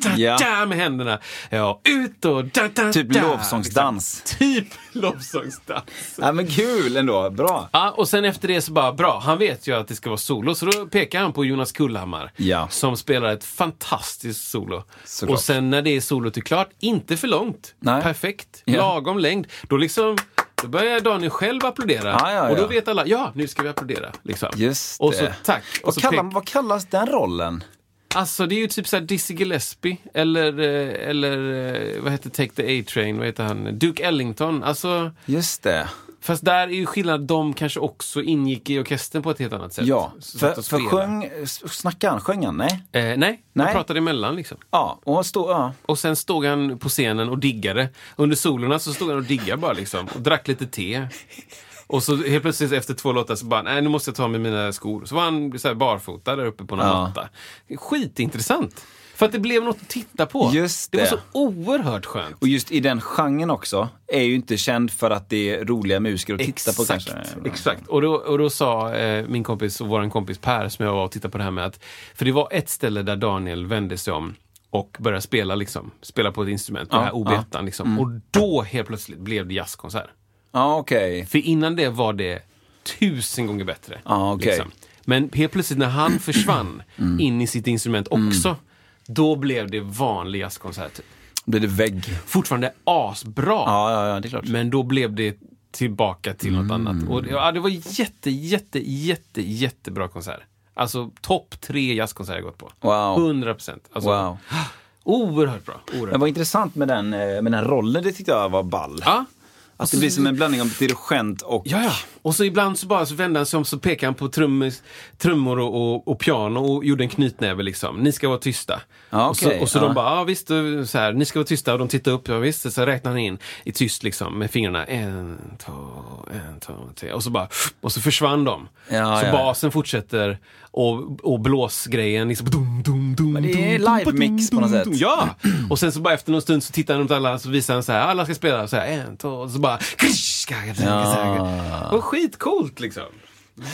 da, Ja. da, med händerna. Ja, ut och da, da, Typ da, lovsångsdans. Liksom. Typ lovsångsdans. Ja, men kul ändå. Bra. Ja, och sen efter det så bara, bra, han vet ju att det ska vara solo, så då pekar han på Jonas Kullhammar. Ja. Som spelar ett fantastiskt solo. Såklart. Och sen när det är solot är klart, inte för långt. Nej. Perfekt. Ja. Lagom längd. Då liksom, då börjar Daniel själv applådera. Ja, ja, Och då vet alla, ja, nu ska vi applådera. Liksom. Just Och så det. tack. Och Vad, så kallar, vad kallas den rollen? Alltså det är ju typ såhär Dizzy Gillespie eller, eh, eller eh, vad heter Take the A-Train, vad heter han? Duke Ellington. Alltså, Just det. Fast där är ju skillnad, de kanske också ingick i orkestern på ett helt annat sätt. Ja, för, för sjöng, snackade han? Sjöng han? Nej? Eh, nej, Nej. han pratade emellan liksom. Ja, och stod, ja. Och sen stod han på scenen och diggade. Under solerna så stod han och diggade bara liksom. Och drack lite te. Och så helt plötsligt efter två låtar så bara, nej nu måste jag ta med mina skor. Så var han så barfota där uppe på någon Ja. matta. Skitintressant. För att det blev något att titta på. Just det var det. så oerhört skönt. Och just i den genren också, är ju inte känd för att det är roliga musiker att titta på Exakt, kanske. exakt. Och då, och då sa eh, min kompis och vår kompis Per som jag var och tittade på det här med att, för det var ett ställe där Daniel vände sig om och började spela liksom, spela på ett instrument, Ja, det här OB1 liksom. Och då helt plötsligt blev det jazzkonsert. Ja, okej. För innan det var det tusen gånger bättre. liksom. Ja, okej. Men helt plötsligt när han försvann Mm. in i sitt instrument också, då blev det vanlig jazzkonsert. Blir det vägg? Fortfarande asbra. Ja, ja, ja, det är klart. Men då blev det tillbaka till något annat. Och det, ja, det var jätte, jätte, jätte, jättebra konsert. Alltså topp tre jazzkonserter jag gått på. Wow. 100 procent. Alltså, Wow. Oerhört bra. Oerhört. Men vad intressant med den, eh, med den rollen, det tyckte jag var ball. Ja. Att det blir som en blandning av dirigent och... Ja, ja. Och så ibland så bara så vände han sig om så pekade han på trummis, trummor och, och, och piano och gjorde en knytnäve liksom. Ni ska vara tysta. Ja, och så, och så ja. de bara, ja visst, så här, ni ska vara tysta. Och de tittar upp, ja visst. Så räknar han in i tyst liksom med fingrarna. En, två, en, två, tre. Och så bara, och så försvann de. Ja, så basen fortsätter och, och blåsgrejen liksom. Dum, dum, dum, Men det är live-mix på något sätt. Ja! Och sen så bara efter någon stund så tittar han åt alla så visar han så här, alla ska spela så här, en, två, och så bara... Ja. Och skitcoolt liksom.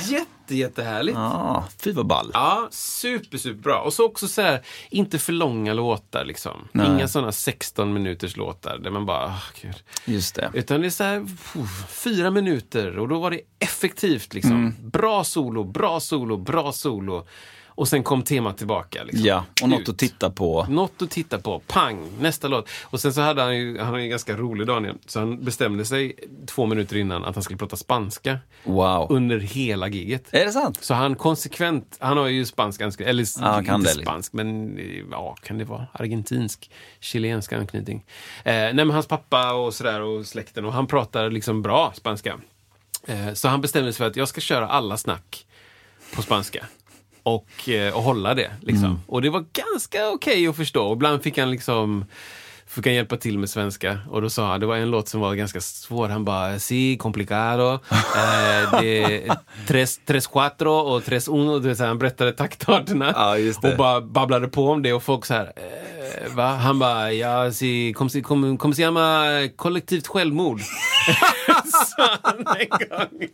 Jätte, jättehärligt. Ja. Ja, fy vad ball. super, super bra. Och så också så här, inte för långa låtar liksom. Nej. Inga sådana 16 minuters låtar där man bara, oh, gud. Just det. Utan det är så här, pff, fyra minuter och då var det effektivt liksom. Mm. Bra solo, bra solo, bra solo. Och sen kom temat tillbaka. Liksom. Ja, och något Ut. att titta på. Något att titta på. Pang! Nästa låt. Och sen så hade han ju, han är ju ganska rolig Daniel. Så han bestämde sig två minuter innan att han skulle prata spanska. Wow. Under hela giget. Är det sant? Så han konsekvent, han har ju spansk, eller Ja, inte det, liksom. spansk, men ja, kan det vara argentinsk, chilensk anknytning. Eh, nej men hans pappa och sådär och släkten och han pratar liksom bra spanska. Eh, så han bestämde sig för att jag ska köra alla snack på spanska. Och, eh, och hålla det liksom. Mm. Och det var ganska okej att förstå. Och ibland fick han liksom fick han hjälpa till med svenska. Och då sa han, det var en låt som var ganska svår. Han bara, si, complicado, eh, de, tres, tres cuatro och tres uno. Du vet, han berättade taktarterna. Ja, och bara babblade på om det och folk så här, eh, va? Han bara, ja, si, kom, kom, kom se llama kollektivt självmord. Sa han en gång.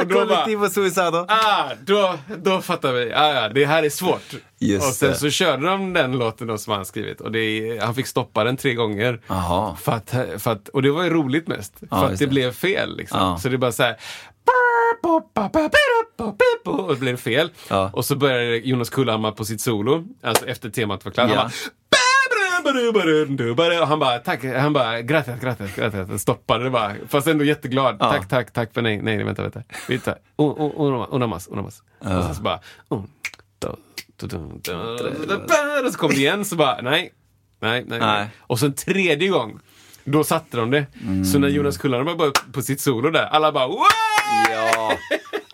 Och då Kollektiv suicida. Ah, då, då fattar vi. Ah, ja, det här är svårt. Just och sen det. så körde de den låten som han skrivit. Och det, han fick stoppa den tre gånger. Jaha. För att, för att, och det var ju roligt mest. för att det, det. blev fel. Liksom. Ja. Så det är bara så här. Och det blev fel. Ja. Och så började Jonas Kullhammar på sitt solo. Alltså efter temat var klart. Ja. Han bara, bara, tack, han bara, gracias, gracias, gracias. Stoppade det bara. Fast ändå jätteglad. Tack, tack, tack för nej, nej, vänta, vänta. Vi tar, un- un- un- una mas, una mas. Och sen så bara, do, och så kom det igen, så bara, nej, nej, nej. Nej. Och så en tredje gång, då satte de det. Så när Jonas Kullhammar var på sitt solo där, alla bara, wow! Ja.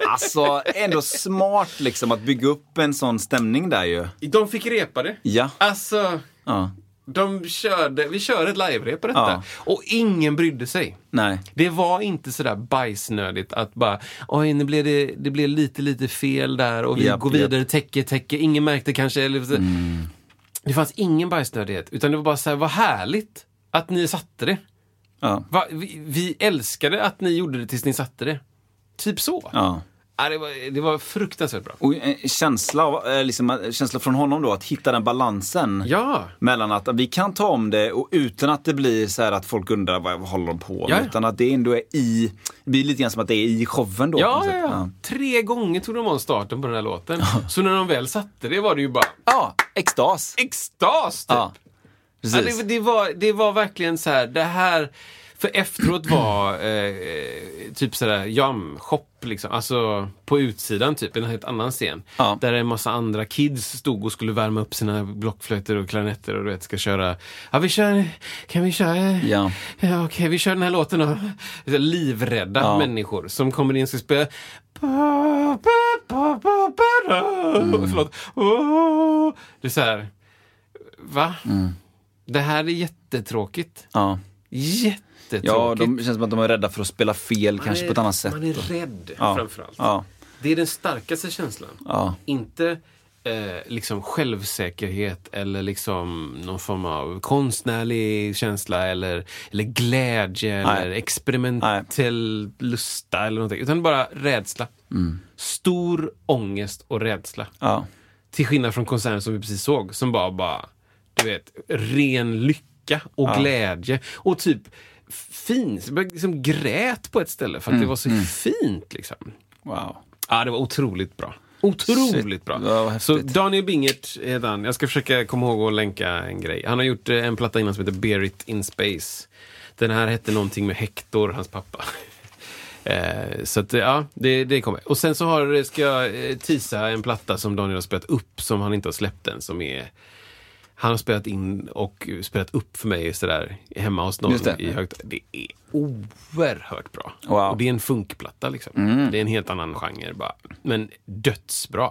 Alltså, ändå smart liksom att bygga upp en sån stämning där ju. De fick repa det. Ja. Alltså, Ja. De körde, vi körde ett live-rep på detta. Ja. Och ingen brydde sig. Nej. Det var inte sådär bajsnödigt att bara, oj nu blev det, det blev lite, lite fel där och vi Japp, går vidare, täcke, täcke. Ingen märkte kanske. Eller. Mm. Det fanns ingen bajsnödighet, utan det var bara så här, vad härligt att ni satte det. Ja. Va, vi, vi älskade att ni gjorde det tills ni satte det. Typ så. Ja. Ja, det, var, det var fruktansvärt bra. Och en känsla, av, eh, liksom, eh, känsla från honom då, att hitta den balansen. Ja. Mellan att vi kan ta om det och utan att det blir så här att folk undrar vad, vad håller de på med. Ja, ja. Utan att det ändå är i, det blir lite grann som att det är i showen då. Ja, ja, ja. Tre gånger tog de om starten på den här låten. Så när de väl satte det var det ju bara ja, extas. extas typ. Ja, det, det, var, det var verkligen så här, det här... För efteråt var eh, typ sådär jam-shop liksom. Alltså på utsidan typ, en helt annan scen. Ja. Där en massa andra kids stod och skulle värma upp sina blockflöjter och klarinetter och du vet ska köra. Ja vi kör, kan vi köra? Ja. Ja, Okej, vi kör den här låten då. Livrädda Ja. människor som kommer in och ska spela. Mm. Förlåt. Oh. Det är så här. Va? Mm. Det här är jättetråkigt. Ja. Jättetråkigt. Ja, de känns som att de är rädda för att spela fel Man kanske är- på ett annat sätt. Man är rädd Ja. framförallt. Ja. Det är den starkaste känslan. Ja. Inte eh, liksom självsäkerhet eller liksom någon form av konstnärlig känsla eller, eller glädje Nej. eller experimentell lusta eller någonting. Utan bara rädsla. Stor ångest och rädsla. Ja. Till skillnad från konserten som vi precis såg, som bara, bara du vet, ren lycka och Ja. glädje. Och typ fint. Jag liksom grät på ett ställe för att det var så fint. liksom. Wow. Ja, det var otroligt bra. Otroligt Shit, bra. Så Daniel Bingert heter han. Jag ska försöka komma ihåg att länka en grej. Han har gjort eh, en platta innan som heter Bear It In Space. Den här hette någonting med Hector, hans pappa. Eh, så att, ja, det, det kommer. Och sen så har, ska jag eh, tisa en platta som Daniel har spelat upp som han inte har släppt än. Som är, han har spelat in och spelat upp för mig sådär hemma hos någon i högt. Det är oerhört bra. Wow. Och det är en funkplatta liksom. Det är en helt annan genre bara. Men dödsbra.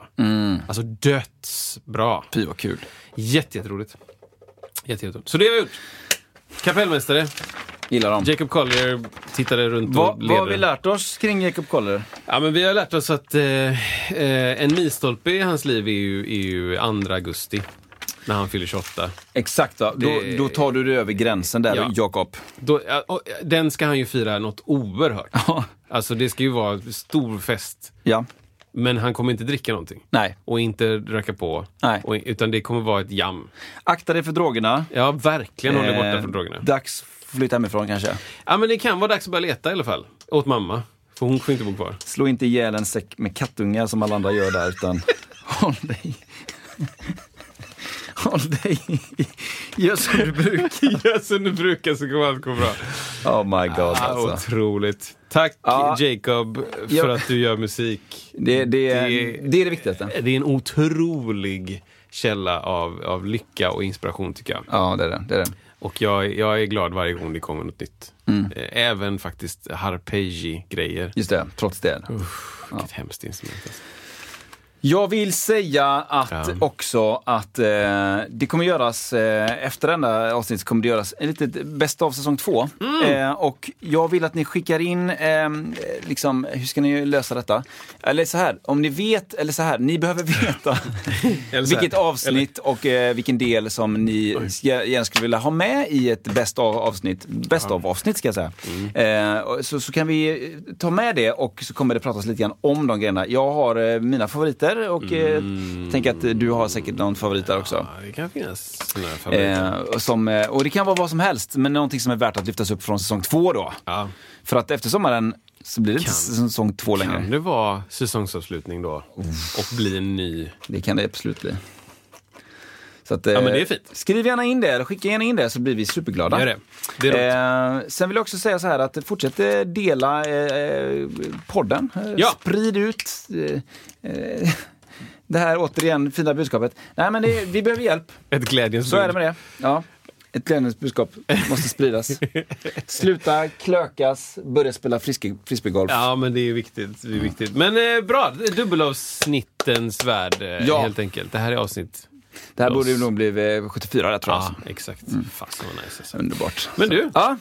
Alltså dödsbra. Fy vad kul. Jätte, jätteroligt. Jätte, jätteroligt. Så det har vi gjort. Kapellmästare. Gillar dem. Jacob Collier tittade runt och Vad, vad har vi lärt oss kring Jacob Collier? Ja, men vi har lärt oss att eh, eh, en milstolpe i hans liv är ju, är ju 2 augusti. När han fyller 28. Exakt, va? Det- Då, då tar du dig över gränsen där, Ja. Jakob. Då, den ska han ju fira något oerhört. Ja. Alltså det ska ju vara stor fest. Ja. Men han kommer inte dricka någonting. Nej. Och inte röka på. Nej. Och, utan det kommer vara ett jam. Akta dig för drogerna. Ja, verkligen håll dig borta Eh, från drogerna. Dags att flytta hemifrån kanske. Ja, men det kan vara dags att börja leta i alla fall. Åt mamma. För hon får inte bo kvar. Slå inte ihjäl en säck med kattungar som alla andra gör där, utan håll dig. Håll dig. Gör som du brukar. Ja, som du brukar så kommer allt gå bra. Oh my god Ah, alltså. Otroligt. Tack Ja. Jacob för Ja. att du gör musik. Det, det, Det- det är det viktigaste. Det är en otrolig källa av, av lycka och inspiration tycker jag. Ja, det är det. det, är det. Och jag, jag är glad varje gång det kommer något nytt. Mm. Eh, Även faktiskt harpegi-grejer. Just det, trots det. Vilket hemskt instrument. Alltså. Jag vill säga att Ja. också att eh, det kommer göras, eh, efter denna avsnitt kommer det göras en litet bäst av säsong två. Mm. Eh, och jag vill att ni skickar in, eh, liksom, hur ska ni lösa detta? Eller så här, om ni vet, eller så här, ni behöver veta Eller vilket avsnitt och eh, vilken del som ni gär- gärna skulle vilja ha med i ett bäst av avsnitt. Bäst av avsnitt ska jag säga. Mm. Eh, så, så kan vi eh, ta med det och så kommer det pratas lite grann om de grejerna. Jag har mina favoriter och eh, tänker att du har säkert någon favorit där också. Mm. Ja, det kan finnas här favoriter. Eh, och som, eh, och det kan vara vad som helst, men någonting som är värt att lyftas upp från säsong två då. Ja. För att efter sommaren så blir det inte Kan- säsong två längre. Kan det vara säsongsavslutning då? Och bli en ny? Det kan det absolut bli. Så att, Ja, men det är eh, fint. Skriv gärna in det, eller skicka gärna in det så blir vi superglada. Gör det. Det är roligt. Eh, sen vill jag också säga så här att fortsätt eh, dela eh, podden. Eh, Ja. Sprid ut eh, det här återigen fina budskapet. Nej men det, vi behöver hjälp. Ett glädjens Så är det med det. Ja. Ett glädjens budskap måste spridas. Sluta klökas, börja spela frisbeegolf. Ja, men det är viktigt. Det är viktigt. Men eh, bra, dubbelavsnittens värld eh, Ja. helt enkelt. Det här är avsnitt... det här Los. borde nog bli eh, 74 där tror jag. Ja, exakt. Fasen vad nice alltså. Underbart. Men du, Ja,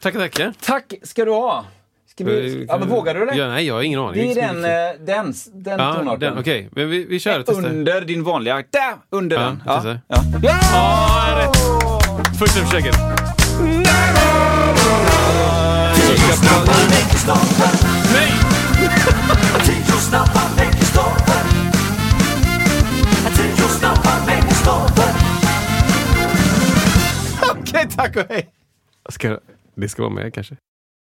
tackar tackar. tack ska du ha. Ska vi, ja, men vågar du det? Ja, nej, jag har ingen aning. Det är den, eh, den, den Ja, tonarten. okej. Men vi, vi kör och testar. Under din vanliga. Där! Under Ja, den. testar. Ja. Ja. Ja, rätt. Första försöket. Okej, Okej, tack och hej. Ska, det ska vara med kanske?